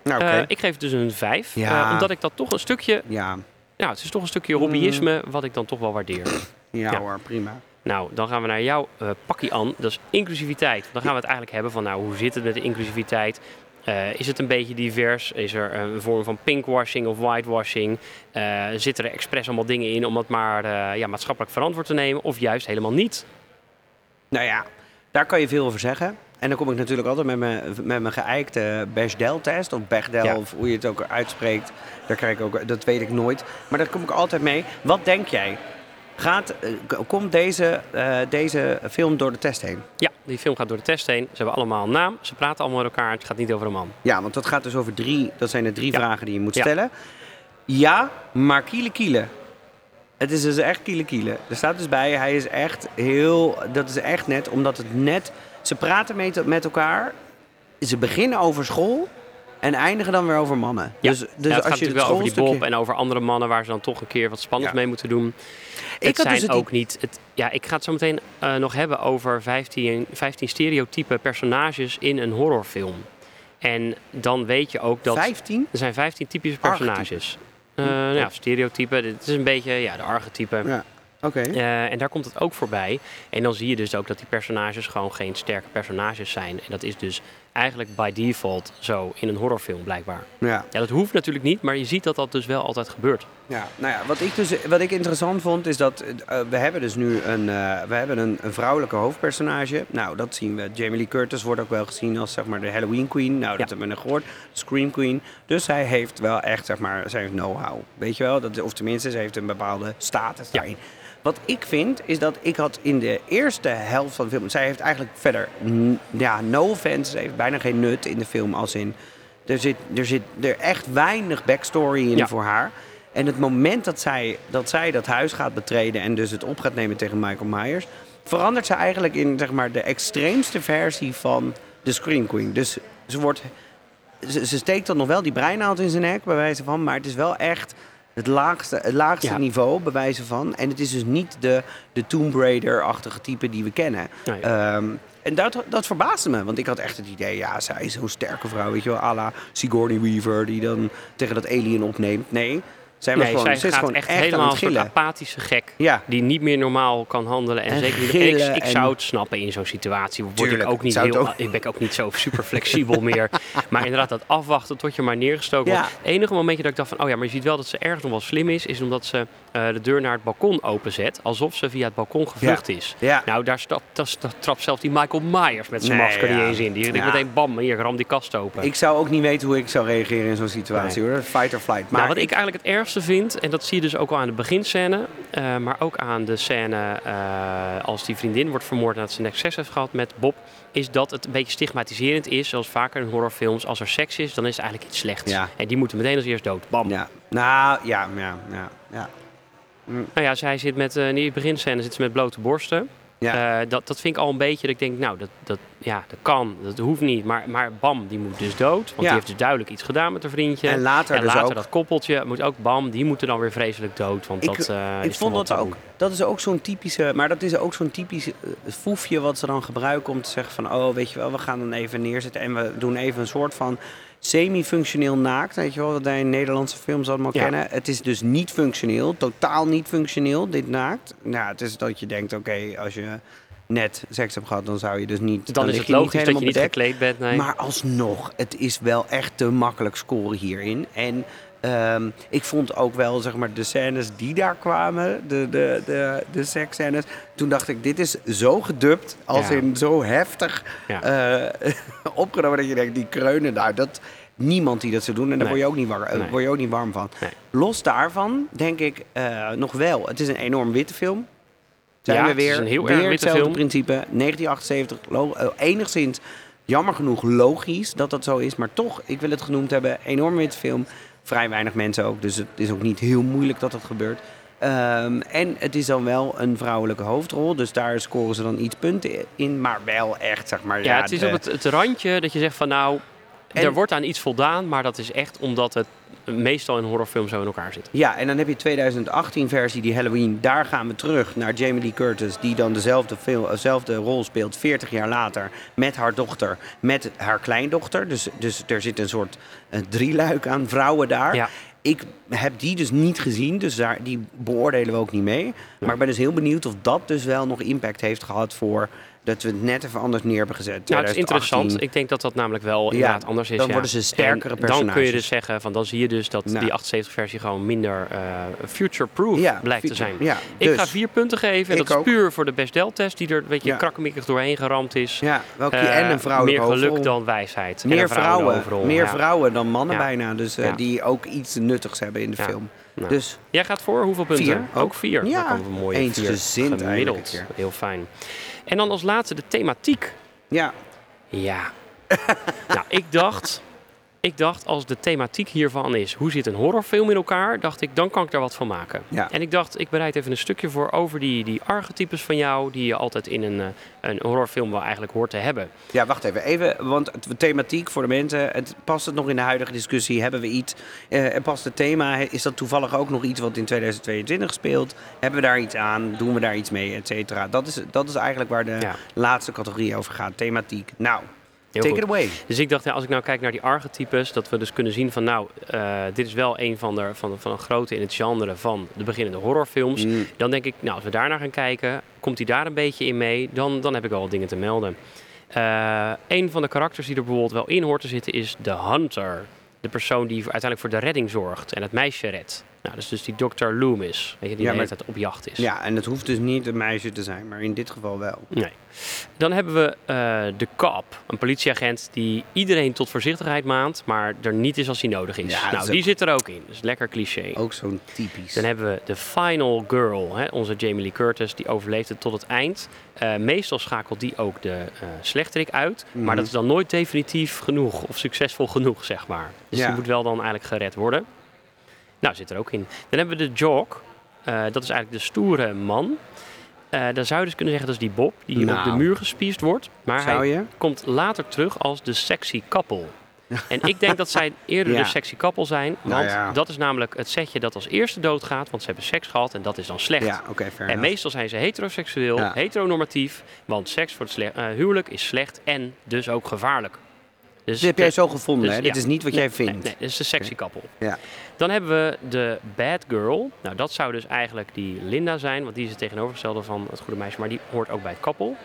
Nou. Eh, ik geef het dus een 5. Ja. omdat ik dat toch een stukje, ja. ja, het is toch een stukje hobbyisme wat ik dan toch wel waardeer. Ja, Ja. hoor, prima. Nou, dan gaan we naar jouw eh pakkie aan. Dat is inclusiviteit. Dan gaan we het eigenlijk hebben van, nou, hoe zit het met de inclusiviteit? Eh, is het een beetje divers? Is er een vorm van pinkwashing of whitewashing? Eh zitten er expres allemaal dingen in om het maar eh, ja, maatschappelijk verantwoord te nemen? Of juist helemaal niet? Nou ja, daar kan je veel over zeggen. En dan kom ik natuurlijk altijd met mijn, met mijn geëikte Bechdel-test. Of Bechdel, Ja. of hoe je het ook uitspreekt. Daar krijg ik ook, dat weet ik nooit. Maar daar kom ik altijd mee. Wat denk jij? Gaat, eh, komt deze, eh, deze film door de test heen? Ja, die film gaat door de test heen. Ze hebben allemaal een naam. Ze praten allemaal met elkaar. Het gaat niet over een man. Ja, want dat gaat dus over drie. Dat zijn de drie Ja. vragen die je moet Ja. stellen. Ja, maar kiele kiele. Het is dus echt kiele kiele. Er staat dus bij, hij is echt heel. Dat is echt net, omdat het net. Ze praten met, met elkaar. Ze beginnen over school. En eindigen dan weer over mannen. Ja. Dus, dus ja, het gaat als je natuurlijk wel over die Bob en over andere mannen waar ze dan toch een keer wat spannends Ja. mee moeten doen. Ik het had zijn dus het ook niet. Het, ja, ik ga het zo meteen eh, nog hebben over 15, 15 stereotype personages in een horrorfilm. En dan weet je ook dat. 15? Er zijn 15 typische personages. Eh nou ja, stereotypen. Dit is een beetje ja, de archetypen. Ja. Oké. Eh, en daar komt het ook voorbij. En dan zie je dus ook dat die personages gewoon geen sterke personages zijn. En dat is dus eigenlijk by default zo in een horrorfilm blijkbaar. Ja. Ja, dat hoeft natuurlijk niet, maar je ziet dat dat dus wel altijd gebeurt. Ja, nou ja, wat ik, dus, wat ik interessant vond is dat eh, we hebben dus nu een, eh, we hebben een, een vrouwelijke hoofdpersonage. Nou, dat zien we. Jamie Lee Curtis wordt ook wel gezien als zeg maar de Halloween Queen. Nou, dat Ja. hebben we net gehoord. Scream Queen. Dus zij heeft wel echt, zeg maar, zij heeft know-how. Weet je wel? Dat, of tenminste, ze heeft een bepaalde status Ja. Wat ik vind, is dat ik had in de eerste helft van de film... Zij heeft eigenlijk verder, ja, no offense, ze heeft bijna geen nut in de film als in... Er zit, er zit er echt weinig backstory in Ja. voor haar. En het moment dat zij, dat zij dat huis gaat betreden en dus het op gaat nemen tegen Michael Myers, verandert ze eigenlijk in zeg maar, de extreemste versie van de Scream Queen. Dus ze, wordt, ze, ze steekt dan nog wel die breinaald in zijn nek, bij wijze van, maar het is wel echt het laagste, het laagste Ja. niveau, bij wijze van. En het is dus niet de, de Tomb Raider-achtige type die we kennen. Ehm, en dat, dat verbaasde me, want ik had echt het idee, ja, zij is zo'n sterke vrouw, weet je wel, à la Sigourney Weaver, die dan tegen dat alien opneemt. Nee, zij, was nee, gewoon, zij gaat gewoon echt, helemaal een soort apathische gek. Ja, Die niet meer normaal kan handelen. En, En zeker niet. ik, ik en- zou het snappen in zo'n situatie. Word Tuurlijk, ik ook niet heel. ook. Ik ben ook niet zo super flexibel meer. Maar inderdaad, dat afwachten tot je maar neergestoken Ja. wordt. Het enige momentje dat ik dacht van, oh ja, maar je ziet wel dat ze ergens nog wel slim is, is omdat ze eh, de deur naar het balkon openzet, alsof ze via het balkon gevlucht is. ja. Nou, daar sta- trapt zelfs die Michael Myers met zijn Nee, masker niet eens in. Die denkt meteen, bam, hier, ram die kast open. Ik zou ook niet weten hoe ik zou reageren in zo'n situatie hoor. Fight or flight. Maar nou, wat ik eigenlijk het ergste vind, en dat zie je dus ook al aan de beginscène, eh, maar ook aan de scène eh, als die vriendin wordt vermoord nadat ze een succes heeft gehad met Bob, is dat het een beetje stigmatiserend is, zoals vaker in horrorfilms. Als er seks is, dan is het eigenlijk iets slechts. Ja. En die moeten meteen als eerst dood. Bam. Ja. Nou, ja, ja, ja. ja. Nou ja, zij zit met, eh, in die beginscène zit ze met blote borsten. Ja. Eh, dat, dat vind ik al een beetje dat ik denk, nou, dat, dat, ja, dat kan, dat hoeft niet. Maar, maar bam, die moet dus dood. Want Ja. die heeft dus duidelijk iets gedaan met haar vriendje. En later en dus later ook. dat koppeltje moet ook, bam, die moeten dan weer vreselijk dood. Want Ik- dat eh, Ik is vond dat ook. Dat is ook zo'n typische. Maar dat is ook zo'n typisch foefje wat ze dan gebruiken om te zeggen van oh, weet je wel, we gaan dan even neerzetten en we doen even een soort van semi-functioneel naakt. Weet je wel, wat wij in Nederlandse films allemaal Ja. kennen. Het is dus niet functioneel, totaal niet functioneel, dit naakt. Nou, het is dat je denkt, oké, als je net seks hebt gehad, dan zou je dus niet. Dan, is het logisch dat je helemaal niet bedekt. gekleed bent. Nee. Maar alsnog, het is wel echt te makkelijk scoren hierin. En ehm, ik vond ook wel, zeg maar, de scènes die daar kwamen, de, de, de, de seksscènes. Toen dacht ik, dit is zo gedubt, als Ja. in zo heftig Ja. eh, opgenomen dat je denkt, die kreunen, nou, dat... Niemand die dat zou doen en daar Nee. word, je ook niet war, eh, Nee. word je ook niet warm van. Nee. Los daarvan denk ik eh, nog wel. Het is een enorm witte film. Zijn Ja, we het is weer, een heel weer erg hetzelfde film. principe. 1978, lo- eh, enigszins jammer genoeg logisch dat dat zo is. Maar toch, ik wil het genoemd hebben, enorm witte film. Vrij weinig mensen ook, dus het is ook niet heel moeilijk dat dat gebeurt. Ehm, en het is dan wel een vrouwelijke hoofdrol, dus daar scoren ze dan iets punten in. Maar wel echt, zeg maar... ja, het is de- op het, het randje dat je zegt van nou, En- er wordt aan iets voldaan. Maar dat is echt omdat het meestal in horrorfilms zo in elkaar zit. Ja, en dan heb je 2018 versie, die Halloween. Daar gaan we terug naar Jamie Lee Curtis, die dan dezelfde, film, dezelfde rol speelt 40 jaar later. Met haar dochter, met haar kleindochter. Dus, dus er zit een soort eh, drieluik aan vrouwen daar. Ja. Ik heb die dus niet gezien, dus daar, die beoordelen we ook niet mee. Maar ik ben dus heel benieuwd of dat dus wel nog impact heeft gehad voor dat we het net even anders neer hebben gezet. Nou, het is 2018. interessant. Ik denk dat dat namelijk wel inderdaad anders is. dan ja. worden ze sterkere En Dan kun je personages. dus zeggen, van, dan zie je dus dat Nou. die 78-versie gewoon minder eh, future-proof Ja, blijkt te zijn. Ja, Ik dus, ga vier punten geven. En dat is puur voor de Best-Del-test, die er een beetje Ja. krakkemikkig doorheen geramd is. Ja, welke Eh, en een vrouwelijke Meer geluk dan wijsheid. Meer vrouwen, hoofdrol, meer ja. vrouwen dan mannen Ja. bijna. Dus eh, Ja. die ook iets nuttigs hebben in de Ja. film. Nou. Dus Jij gaat voor hoeveel punten? Vier, Ook ook. vier. Ja, vier gemiddeld. een keer. Heel fijn. En dan als laatste de thematiek. ja, Ja. nou, ik dacht, ik dacht als de thematiek hiervan is hoe zit een horrorfilm in elkaar, dacht ik dan kan ik daar wat van maken. Ja. En ik dacht ik bereid even een stukje voor over die, die archetypes van jou die je altijd in een, eh, een horrorfilm wel eigenlijk hoort te hebben. ja, wacht even. even want het thematiek voor de mensen, het, past het nog in de huidige discussie? Hebben we iets? eh, en past het thema? Is dat toevallig ook nog iets wat in 2022 speelt? Hebben we daar iets aan? Doen we daar iets mee? Et cetera. Dat is, dat is eigenlijk waar de Ja. laatste categorie over gaat. Thematiek. Nou, Heel take goed. it away. Dus ik dacht, als ik nou kijk naar die archetypes, dat we dus kunnen zien van nou, eh, dit is wel een van de, van, de- van grote in het genre van de beginnende horrorfilms. Mm. Dan denk ik, nou, als we daar naar gaan kijken, komt hij daar een beetje in mee, dan, dan heb ik wat dingen te melden. Eh een van de karakters die er bijvoorbeeld wel in hoort te zitten is de Hunter. De persoon die uiteindelijk voor de redding zorgt en het meisje redt. Nou, is dus die Dr. Loomis, weet je, die Ja, de hele tijd op jacht is. Ja, en het hoeft dus niet een meisje te zijn, maar in dit geval wel. Nee. Dan hebben we eh, de cop, een politieagent die iedereen tot voorzichtigheid maand, maar er niet is als hij nodig is. Ja, nou, die ook- zit er ook in. Dus lekker cliché. Ook zo'n typisch. Dan hebben we de final girl, hè, onze Jamie Lee Curtis, die overleeft het tot het eind. Eh, meestal schakelt die ook de eh slechterik uit, Mhm. maar dat is dan nooit definitief genoeg of succesvol genoeg, zeg maar. Dus Ja. die moet wel dan eigenlijk gered worden. Nou, zit er ook in. Dan hebben we de jock, Eh, dat is eigenlijk de stoere man. Eh dan zou je dus kunnen zeggen dat is die Bob, die op Nou. de muur gespiesd wordt. Maar hij je? komt later terug als de sexy couple. En ik denk dat zij eerder Ja. de sexy couple zijn. Nou Want ja. dat is namelijk het setje dat als eerste doodgaat. Want ze hebben seks gehad en dat is dan slecht. Ja, oké, fair en enough. meestal zijn ze heteroseksueel, heteronormatief. Want seks voor het eh, huwelijk is slecht en dus ook gevaarlijk. Dus Dit heb jij zo gevonden, dus hè? Dit is niet wat Nee, jij vindt. Nee, nee, dit is de sexy couple. Ja. Dan hebben we de bad girl. Nou, dat zou dus eigenlijk die Linda zijn, want die is het tegenovergestelde van het goede meisje, maar die hoort ook bij het koppel.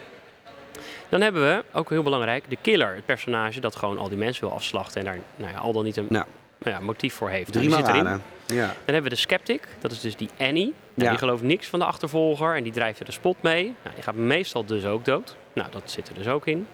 Dan hebben we, ook heel belangrijk, de killer. Het personage dat gewoon al die mensen wil afslachten en daar nou ja, al dan niet een Nou. nou ja, motief voor heeft. Drie die zit erin. Ja. Dan hebben we de skeptic, dat is dus die Annie. Nou, Ja. Die gelooft niks van de achtervolger en die drijft er de spot mee. Nou, die gaat meestal dus ook dood. Nou, dat zit er dus ook in.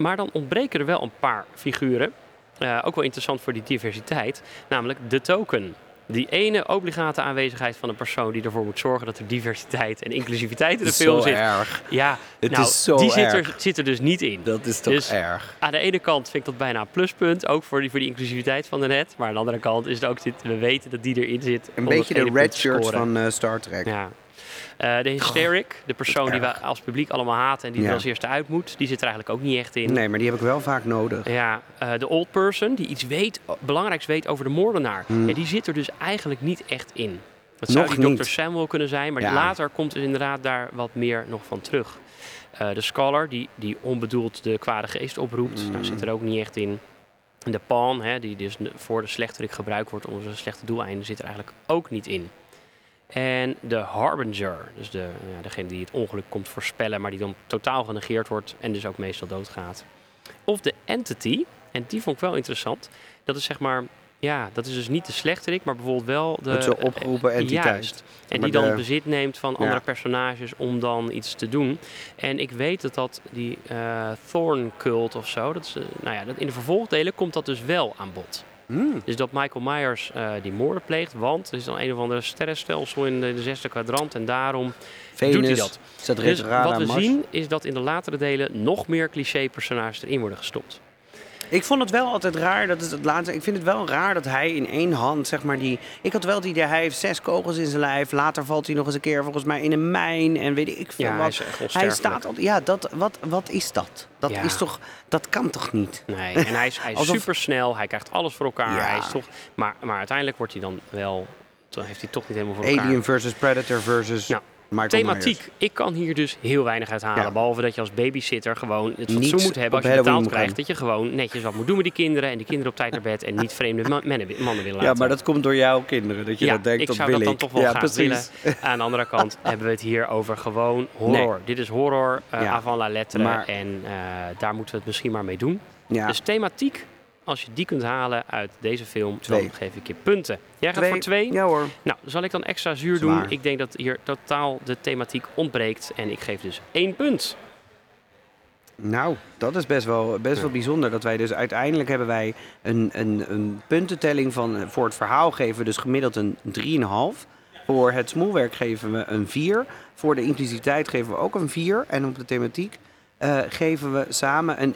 Maar dan ontbreken er wel een paar figuren. Eh, ook wel interessant voor die diversiteit. Namelijk de token. Die ene obligate aanwezigheid van een persoon die ervoor moet zorgen dat er diversiteit en inclusiviteit in de film zo zit. erg. Ja, Het nou, is zo die zit er, erg. zit er dus niet in. Dat is toch Dus- erg. Aan de ene kant vind ik dat bijna een pluspunt, ook voor die, voor die inclusiviteit van de net. Maar aan de andere kant is het ook dit, we weten dat die erin zit. Een beetje de red shirt van eh, Star Trek. Ja. Eh, de hysteric, de persoon die we als publiek allemaal haten en die Ja. er als eerste uit moet, die zit er eigenlijk ook niet echt in. Nee, maar die heb ik wel vaak nodig. Ja, eh, de old person die iets weet, belangrijks weet over de moordenaar. Hmm. Ja, die zit er dus eigenlijk niet echt in. Dat zou Nog die. Dr. Samuel kunnen zijn, maar Ja. later komt er inderdaad daar wat meer nog van terug. Eh, de scholar die, die onbedoeld de kwade geest oproept, Hmm. daar zit er ook niet echt in. En de pawn, hè, die dus voor de slechterik gebruikt wordt om zijn slechte doeleinden, zit er eigenlijk ook niet in. En de harbinger, dus de, ja, degene die het ongeluk komt voorspellen, maar die dan totaal genegeerd wordt en dus ook meestal doodgaat. Of de entity, en die vond ik wel interessant. Dat is zeg maar, ja, dat is dus niet de slechterik, maar bijvoorbeeld wel de... Het zo opgeroepen eh, entiteit. Juist. En die dan de- bezit neemt van Ja. andere personages om dan iets te doen. En ik weet dat dat die eh Thorn cult of zo, dat is, eh, nou ja, dat in de vervolgdelen komt dat dus wel aan bod. Dus dat Michael Myers eh, die moorden pleegt, want er is dan een of andere sterrenstelsel in de, de zesde kwadrant en daarom Venus, doet hij dat. Dus wat we Mars. zien is dat in de latere delen nog meer cliché-personages erin worden gestopt. Ik vond het wel altijd raar, dat is het laatste. Ik vind het wel raar dat hij in één hand, zeg maar, die. Ik had wel het idee, hij heeft zes kogels in zijn lijf. Later valt hij nog eens een keer volgens mij in een mijn en weet ik veel Ja, hij wat. is Hij staat al. Ja, dat, wat, wat is dat? Dat Ja. is toch. Dat kan toch niet? Nee, en hij is, hij is Alsof- supersnel, hij krijgt alles voor elkaar. Ja. Hij is toch, maar, maar uiteindelijk wordt hij dan wel, dan heeft hij toch niet helemaal voor elkaar. Alien versus Predator versus Nou, Michael Thematiek. Myers. Ik kan hier dus heel weinig uit halen. Ja. Behalve dat je als babysitter gewoon het fatsoen moet hebben als je betaald krijgt. gaan. Dat je gewoon netjes wat moet doen met die kinderen. En die kinderen op tijd naar bed. En niet vreemde ma- mannen, mannen willen laten. Ja, maar dat komt door jouw kinderen. Dat je ja, dat denkt, ik zou dat dan toch wel ja, graag precies. willen. Aan de andere kant hebben we het hier over gewoon horror. Dit is horror Ja. avant la lettre. Maar- En eh, daar moeten we het misschien maar mee doen. Dus thematiek, als je die kunt halen uit deze film, Twee. dan geef ik je punten. Jij gaat voor twee? Ja hoor. Nou, zal ik dan extra zuur Zwaar. doen? Ik denk dat hier totaal de thematiek ontbreekt. En ik geef dus één punt. Nou, dat is best wel, best Ja. wel bijzonder. Dat wij dus uiteindelijk hebben wij een, een, een puntentelling van voor het verhaal geven we dus gemiddeld een 3,5. Voor het smoelwerk geven we een 4. Voor de inclusiviteit geven we ook een 4. En op de thematiek eh, geven we samen een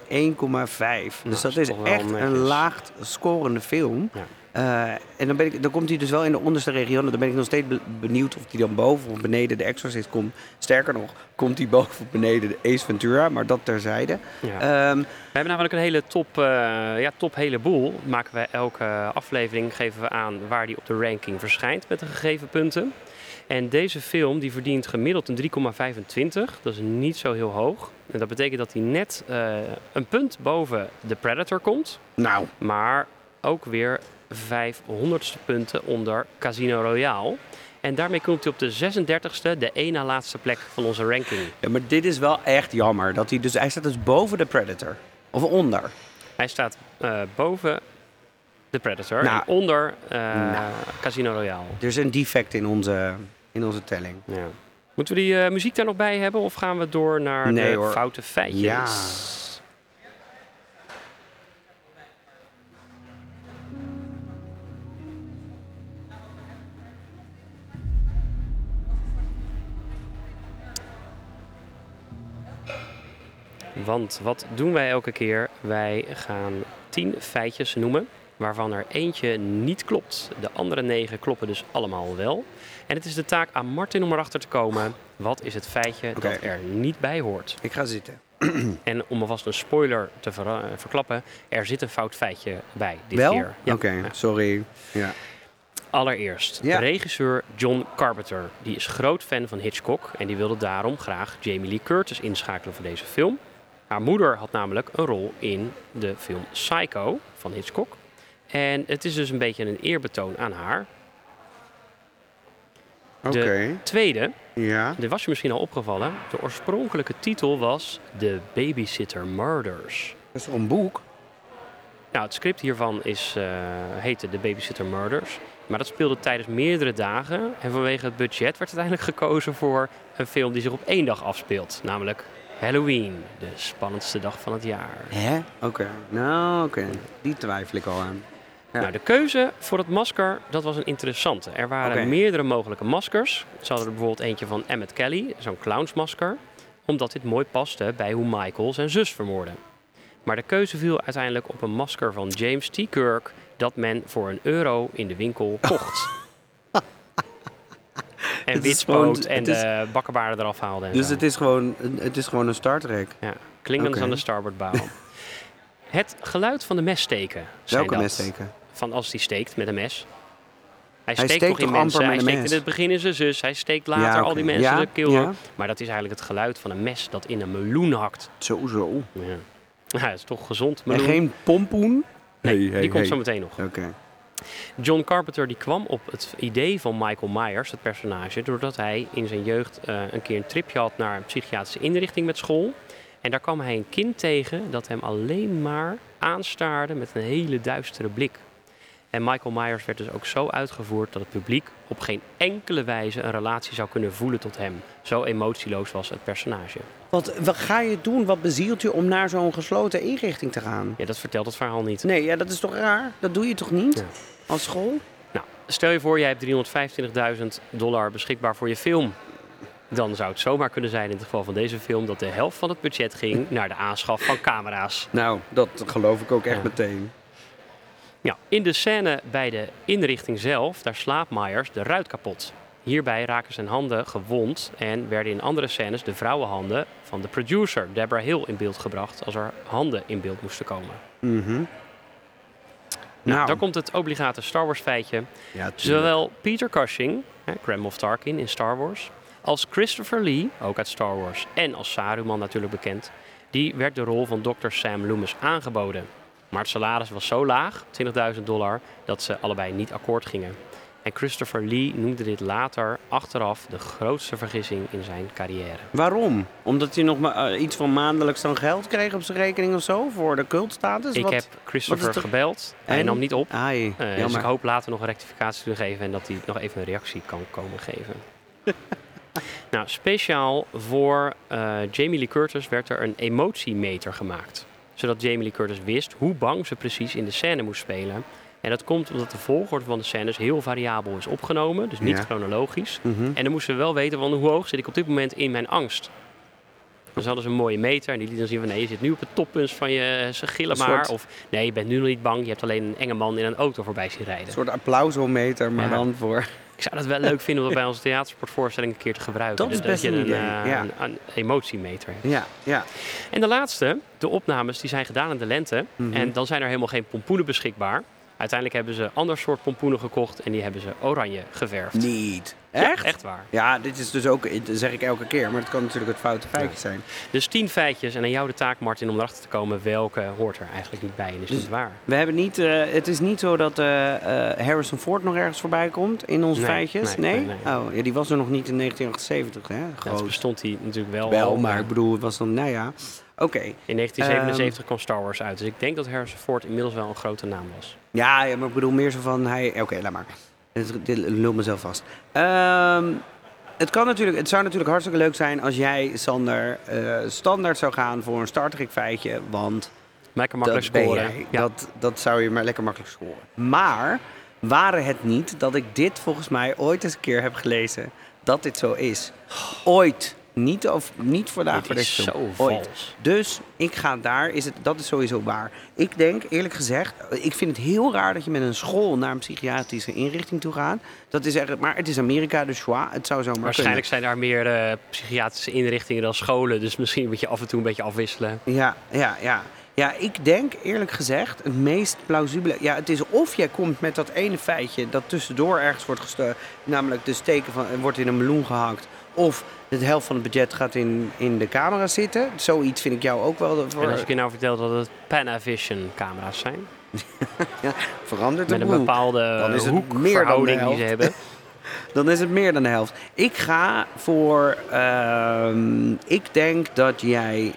1,5. dus dat is echt een laag scorende film. Ja. Eh, en dan, ben ik, dan komt hij dus wel in de onderste regionen. Dan ben ik nog steeds be- benieuwd of hij dan boven of beneden de Exorcist komt. Sterker nog, komt hij boven of beneden de Ace Ventura. Maar dat terzijde. Ja. Ehm, we hebben namelijk een hele top, eh, ja, top heleboel. Maken we elke aflevering, geven we aan waar die op de ranking verschijnt met de gegeven punten. En deze film die verdient gemiddeld een 3,25. Dat is niet zo heel hoog. En dat betekent dat hij net eh, een punt boven de Predator komt. nou, Maar ook weer 500ste punten onder Casino Royale. En daarmee komt hij op de 36ste, de één na laatste plek van onze ranking. ja, maar dit is wel echt jammer. Dat hij, dus, hij staat dus boven de Predator. Of onder. Hij staat eh, boven de Predator Nou. en onder eh, Nou. Casino Royale. Er is een defect in onze, in onze telling. Ja. Moeten we die eh, muziek daar nog bij hebben of gaan we door naar Nee, de hoor. foute feitjes? Ja. Want wat doen wij elke keer? Wij gaan tien feitjes noemen, waarvan er eentje niet klopt. De andere negen kloppen dus allemaal wel. En het is de taak aan Martin om erachter te komen. Wat is het feitje Oké. dat er niet bij hoort? Ik ga zitten. En om alvast een spoiler te ver- eh, verklappen, er zit een fout feitje bij dit wel? keer. Oké, Ja. sorry. Ja. Allereerst, Ja. regisseur John Carpenter. Die is groot fan van Hitchcock en die wilde daarom graag Jamie Lee Curtis inschakelen voor deze film. Haar moeder had namelijk een rol in de film Psycho van Hitchcock. En het is dus een beetje een eerbetoon aan haar. Oké. De tweede, Ja. dit was je misschien al opgevallen, de oorspronkelijke titel was The Babysitter Murders. Dat is een boek? Nou, het script hiervan is, eh, heette The Babysitter Murders. Maar dat speelde tijdens meerdere dagen. En vanwege het budget werd uiteindelijk gekozen voor een film die zich op één dag afspeelt. Namelijk Halloween, de spannendste dag van het jaar. Hè? Oké. Nou, oké. Die twijfel ik al aan. Ja. Nou, de keuze voor het masker, dat was een interessante. Er waren meerdere mogelijke maskers. Ze hadden er bijvoorbeeld eentje van Emmett Kelly, zo'n clownsmasker. Omdat dit mooi paste bij hoe Michael zijn zus vermoordde. Maar de keuze viel uiteindelijk op een masker van James T. Kirk... dat men voor een euro in de winkel kocht. En is witspoot en is- de bakkenbaarden eraf haalde. Dus zo. het is gewoon, het is gewoon een Star Trek. Ja, klingend Oké. aan de starboardbouw. het geluid van de messteken. Welke dat. messteken? Van als hij steekt met een mes. Hij, Hij steekt, steekt toch in mensen. Hij steekt in het begin in zijn zus. Hij steekt later Ja, al die mensen Ja, de keel ja. door. Maar dat is eigenlijk het geluid van een mes dat in een meloen hakt. Zo, zo. Ja, ja dat is toch gezond. En Meloen. geen pompoen? Nee, Hey, hey, die komt hey. zo meteen nog. Oké. John Carpenter die kwam op het idee van Michael Myers, het personage, doordat hij in zijn jeugd eh, een keer een tripje had naar een psychiatrische inrichting met school. En daar kwam hij een kind tegen dat hem alleen maar aanstaarde met een hele duistere blik. En Michael Myers werd dus ook zo uitgevoerd dat het publiek op geen enkele wijze een relatie zou kunnen voelen tot hem. Zo emotieloos was het personage. Wat, wat ga je doen? Wat bezielt je om naar zo'n gesloten inrichting te gaan? Ja, dat vertelt het verhaal niet. Nee, ja, dat is toch raar? Dat doe je toch niet? Ja. Als school? Nou, stel je voor, jij hebt 325.000 dollar beschikbaar voor je film. Dan zou het zomaar kunnen zijn in het geval van deze film dat de helft van het budget ging naar de aanschaf van camera's. Nou, dat geloof ik ook echt Ja. meteen. Ja, in de scène bij de inrichting zelf, daar slaapt Myers de ruit kapot. Hierbij raken zijn handen gewond en werden in andere scènes de vrouwenhanden van de producer Deborah Hill in beeld gebracht als er handen in beeld moesten komen. Mhm. Nou, Nou. dan komt het obligate Star Wars feitje. Ja. Zowel Peter Cushing, hè, Grand Moff Tarkin in Star Wars, als Christopher Lee, ook uit Star Wars, en als Saruman natuurlijk bekend, die werd de rol van Dr. Sam Loomis aangeboden. Maar het salaris was zo laag, 20.000 dollar, dat ze allebei niet akkoord gingen. En Christopher Lee noemde dit later achteraf de grootste vergissing in zijn carrière. Waarom? Omdat hij nog maar eh, iets van maandelijks dan geld kreeg op zijn rekening of zo voor de cultstatus? Ik Wat- heb Christopher er- gebeld, hij En? nam niet op. Ai, Eh, dus ik hoop later nog een rectificatie te geven en dat hij nog even een reactie kan komen geven. nou, speciaal voor eh, Jamie Lee Curtis werd er een emotiemeter gemaakt. Zodat Jamie Lee Curtis wist hoe bang ze precies in de scène moest spelen. En dat komt omdat de volgorde van de scènes heel variabel is opgenomen, dus niet Ja. chronologisch. Mhm. En dan moesten we wel weten van hoe hoog zit ik op dit moment in mijn angst. Dus hadden ze een mooie meter en die liet dan zien van nee, je zit nu op het toppunt van je ze gillen maar. Of nee, je bent nu nog niet bang, je hebt alleen een enge man in een auto voorbij zien rijden. Een soort applausometer, maar Ja. dan voor... Ik zou dat wel leuk vinden om dat bij onze theatersportvoorstelling een keer te gebruiken. Dat is best je een een, idee, eh, ja. een, een emotiemeter hebt. Ja, ja. En de laatste, de opnames, die zijn gedaan in de lente. Mhm. En dan zijn er helemaal geen pompoenen beschikbaar. Uiteindelijk hebben ze ander soort pompoenen gekocht en die hebben ze oranje geverfd. Niet. Ja, Echt? echt waar. Ja, dit is dus ook, dat zeg ik elke keer, maar het kan natuurlijk het foute feitje zijn. Dus tien feitjes en aan jou de taak, Martin, om erachter te komen welke hoort er eigenlijk niet bij en is Dus- niet waar. We hebben niet, eh, het is niet zo dat eh, eh, Harrison Ford nog ergens voorbij komt in onze Nee, feitjes. nee, Nee? nee, nee. Oh, ja, die was er nog niet in 1978, hè? Ja, bestond hij natuurlijk wel. Wel, al, maar ik bedoel, het was dan, nou ja. Oké. In 1977 Ehm, kwam Star Wars uit. Dus ik denk dat Harrison Ford inmiddels wel een grote naam was. Ja, ja, maar ik bedoel meer zo van hij. Oké, laat maar. Dit, dit lul mezelf vast. Ehm, het, kan natuurlijk, het zou natuurlijk hartstikke leuk zijn als jij, Sander, eh, standaard zou gaan voor een Star Trek feitje. Want Lekker makkelijk dat scoren. jij. Ja. Dat, dat zou je maar lekker makkelijk scoren. Maar waren het niet dat ik dit volgens mij ooit eens een keer heb gelezen dat dit zo is? Ooit. Niet, of, niet vandaag voor is deze film. zo Ooit. vals. Dus ik ga daar, is het, dat is sowieso waar. Ik denk eerlijk gezegd, ik vind het heel raar dat je met een school naar een psychiatrische inrichting toe gaat. Dat is echt, maar het is Amerika, dus ja, het zou zomaar Waarschijnlijk zijn daar meer eh, psychiatrische inrichtingen dan scholen. Dus misschien moet je af en toe een beetje afwisselen. kunnen. Ja, ja, ja. Ja, ik denk eerlijk gezegd het meest plausibele. Ja, het is of jij komt met dat ene feitje dat tussendoor ergens wordt gestoken, namelijk de steken van wordt in een meloen gehakt, of de helft van het budget gaat in, in de camera zitten. Zoiets vind ik jou ook wel. En als ik je nou vertel dat het Panavision camera's zijn. verandert Met een bepaalde Dan is het meer dan de hoekverhouding die ze hebben. Dan is het meer dan de helft. Ik ga voor. ehm, ik denk dat jij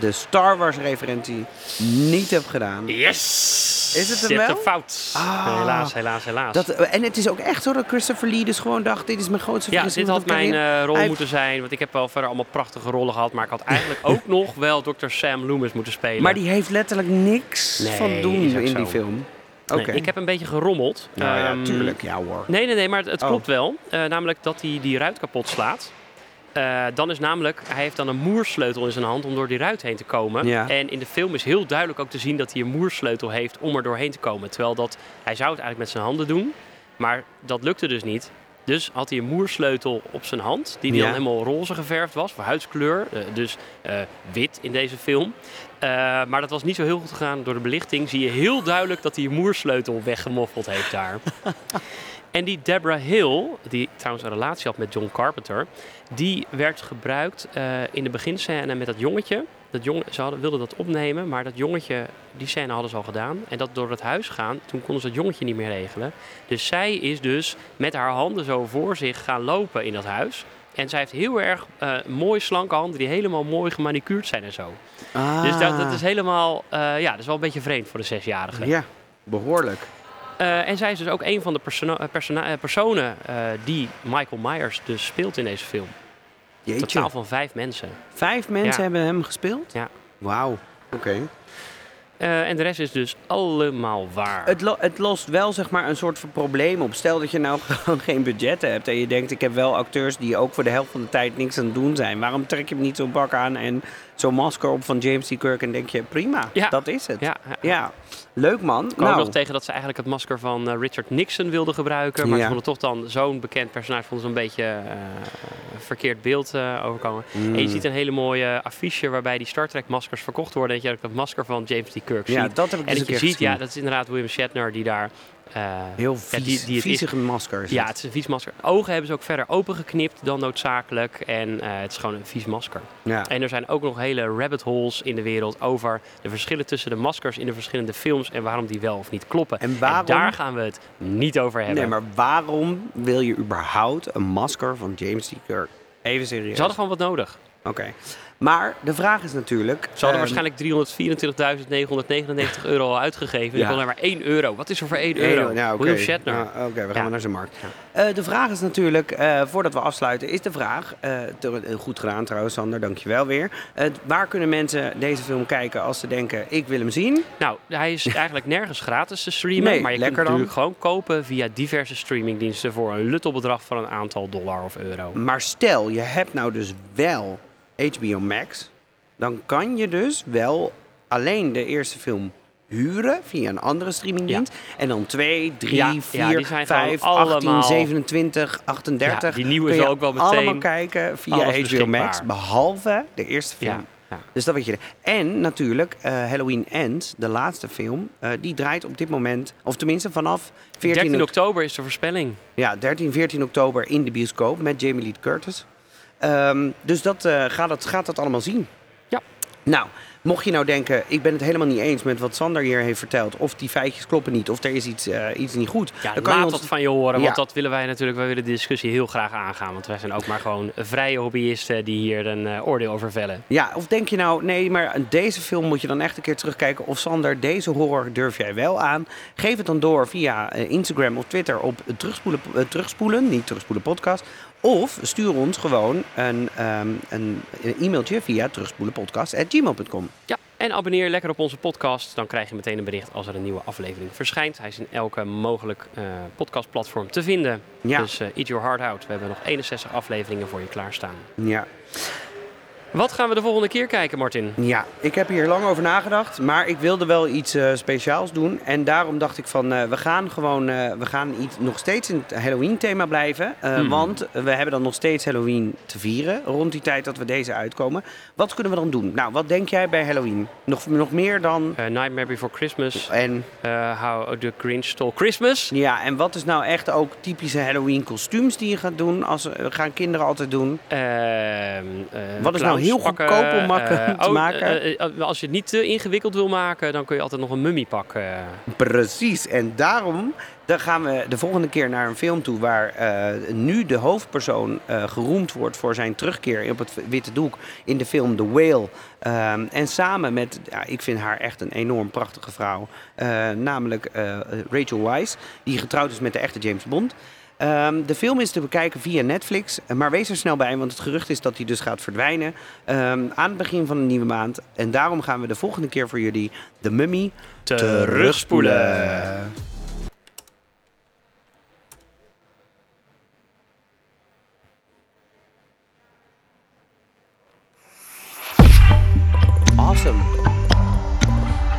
de Star Wars referentie niet hebt gedaan. Yes! Is het hebt wel? een fout. Ah. Helaas, helaas, helaas. Dat, en het is ook echt zo dat Christopher Lee dus gewoon dacht: dit is mijn grootste ja, dit had mijn eh, rol Hij- moeten zijn. Want ik heb wel verder allemaal prachtige rollen gehad. Maar ik had eigenlijk ook nog wel Dr. Sam Loomis moeten spelen. Maar die heeft letterlijk niks Nee, van doen in zo. die film. Oké. Nee, ik heb een beetje gerommeld. Nou ja, Ehm, tuurlijk. Ja hoor. Nee, nee, nee, maar het, het Oh. klopt wel. Eh, namelijk dat hij die ruit kapot slaat. Eh, dan is namelijk, hij heeft dan een moersleutel in zijn hand om door die ruit heen te komen. Ja. En in de film is heel duidelijk ook te zien dat hij een moersleutel heeft om er doorheen te komen. Terwijl dat, hij zou het eigenlijk met zijn handen doen, maar dat lukte dus niet. Dus had hij een moersleutel op zijn hand, die, die Ja. dan helemaal roze geverfd was, voor huidskleur. eh, dus eh, wit in deze film. Maar dat was niet zo heel goed gegaan. Door de belichting zie je heel duidelijk dat hij een moersleutel weggemoffeld heeft daar. en die Deborah Hill, die trouwens een relatie had met John Carpenter, die werd gebruikt eh, in de beginscène met dat jongetje. Dat jong, ze hadden, wilden dat opnemen, maar dat jongetje, die scène hadden ze al gedaan. En dat door het huis gaan, toen konden ze dat jongetje niet meer regelen. Dus zij is dus met haar handen zo voor zich gaan lopen in dat huis. En zij heeft heel erg eh mooi slanke handen die helemaal mooi gemanicuurd zijn en zo. Dus dat, dat is helemaal, eh, ja, dat is wel een beetje vreemd voor de zesjarige. Ja, behoorlijk. Eh, en zij is dus ook een van de persona- eh, eh, personen eh, die Michael Myers dus speelt in deze film. Jeetje. Totaal van vijf mensen. Vijf mensen Ja. hebben hem gespeeld? Ja. Wauw, oké. Eh, en de rest is dus allemaal waar. Het, lo- het lost wel zeg maar een soort van probleem op. Stel dat je nou gewoon geen budget hebt en je denkt... ik heb wel acteurs die ook voor de helft van de tijd niks aan het doen zijn. Waarom trek je hem niet zo'n bak aan en zo'n masker op van James T. Kirk... en denk je, prima, Ja. dat is het. ja, ja. Ja, leuk man. Ik kwam Nou, nog tegen dat ze eigenlijk het masker van eh, Richard Nixon wilden gebruiken. Maar Ja. ze vonden toch dan zo'n bekend personage vonden ze een beetje een verkeerd beeld eh, overkomen. mm. En je ziet een hele mooie affiche waarbij die Star Trek maskers verkocht worden. En dat je ook dat masker van James T. Kirk Ja, ziet. dat heb ik En dus dat je ziet, ja, dat is inderdaad William Shatner die daar... eh, Heel vies, die- die is- masker is ja, het. het is een vies masker. Ogen hebben ze ook verder opengeknipt dan noodzakelijk. En eh, het is gewoon een vies masker. Ja. En er zijn ook nog hele rabbit holes in de wereld over de verschillen tussen de maskers in de verschillende films en waarom die wel of niet kloppen. En waarom... daar gaan we het niet over hebben. Nee, maar waarom wil je überhaupt een masker van James. Kirk? Even serieus. Ze hadden gewoon wat nodig. Oké. Maar de vraag is natuurlijk... Ze hadden ehm, waarschijnlijk 324.999 euro al uitgegeven. Ja. Kon er maar 1 euro. Wat is er voor 1 euro? Ja. William Shatner. Ja, Oké, we gaan maar naar zijn markt. Eh, de vraag is natuurlijk, eh, voordat we afsluiten, is de vraag... eh, goed gedaan trouwens, Sander, dankjewel weer. Waar kunnen mensen deze film kijken als ze denken, ik wil hem zien? Nou, hij is eigenlijk nergens gratis te streamen. Nee, maar je kunt dan. natuurlijk gewoon kopen via diverse streamingdiensten voor een luttelbedrag van een aantal dollar of euro. Maar stel, je hebt nou dus wel HBO Max... dan kan je dus wel alleen de eerste film huren via een andere streamingdienst. En dan 2, 3, Ja, ja, 4, die zijn 5, gewoon 18, allemaal- 27, 38. Ja, die nieuwe is ook wel meteen allemaal kijken via HBO beschikbaar. Max, behalve de eerste film. Ja, ja. Dus dat weet je. En natuurlijk, eh, Halloween Ends, de laatste film, eh, die draait op dit moment, of tenminste vanaf 14, 13 oct- oktober is de voorspelling. ja, 13, 14 oktober in de bioscoop met Jamie Lee Curtis. Ehm, dus dat, eh, gaat, het, gaat dat allemaal zien. Ja. Nou, mocht je nou denken, ik ben het helemaal niet eens met wat Sander hier heeft verteld, of die feitjes kloppen niet, of er is iets, eh, iets niet goed. Ja, dan kan je laat ons- dat van je horen, Ja. want dat willen wij natuurlijk. Wij willen de discussie heel graag aangaan, want wij zijn ook maar gewoon vrije hobbyisten die hier een eh, oordeel over vellen. Ja, of denk je nou, nee, maar deze film moet je dan echt een keer terugkijken. Of Sander, deze horror durf jij wel aan? Geef het dan door via Instagram of Twitter op terugspoelen, terugspoelen, niet terugspoelen podcast. Of stuur ons gewoon een, ehm, een, een e-mailtje via terugspoelenpodcast.gmail.com. Ja, en abonneer lekker op onze podcast. Dan krijg je meteen een bericht als er een nieuwe aflevering verschijnt. Hij is in elke mogelijk eh, podcastplatform te vinden. Ja. Dus eh, eat your heart out. We hebben nog 61 afleveringen voor je klaarstaan. Ja. Wat gaan we de volgende keer kijken, Martin? ja, ik heb hier lang over nagedacht, maar ik wilde wel iets eh, speciaals doen. En daarom dacht ik van, eh, we gaan gewoon, eh, we gaan iets, nog steeds in het Halloween thema blijven. Hmm. Want we hebben dan nog steeds Halloween te vieren, rond die tijd dat we deze uitkomen. Wat kunnen we dan doen? Nou, wat denk jij bij Halloween? Nog, nog meer dan... Nightmare Before Christmas. En, How the Grinch Stole Christmas. ja, en wat is nou echt ook typische Halloween kostuums die je gaat doen? Als, gaan kinderen altijd doen? Ehm, eh, Wat is nou heel clownspakken, goedkoop om eh, te oh, maken? eh, eh, als je het niet te ingewikkeld wil maken, dan kun je altijd nog een mummie pakken. Precies, en daarom dan gaan we de volgende keer naar een film toe waar nu de hoofdpersoon geroemd wordt voor zijn terugkeer op het witte doek in de film The Whale. Ehm, en samen met, ja, ik vind haar echt een enorm prachtige vrouw, namelijk Rachel Weisz, die getrouwd is met de echte James Bond. Ehm, de film is te bekijken via Netflix, maar wees er snel bij, want het gerucht is dat hij dus gaat verdwijnen ehm, aan het begin van de nieuwe maand. En daarom gaan we de volgende keer voor jullie The Mummy Terugspoelen. Awesome.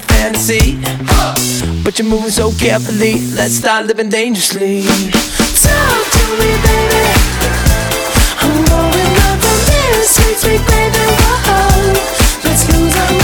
my fantasy. But you're moving so carefully, let's start living dangerously. Talk to me, baby. I'm going up on this sweet, sweet baby. Whoa, let's lose our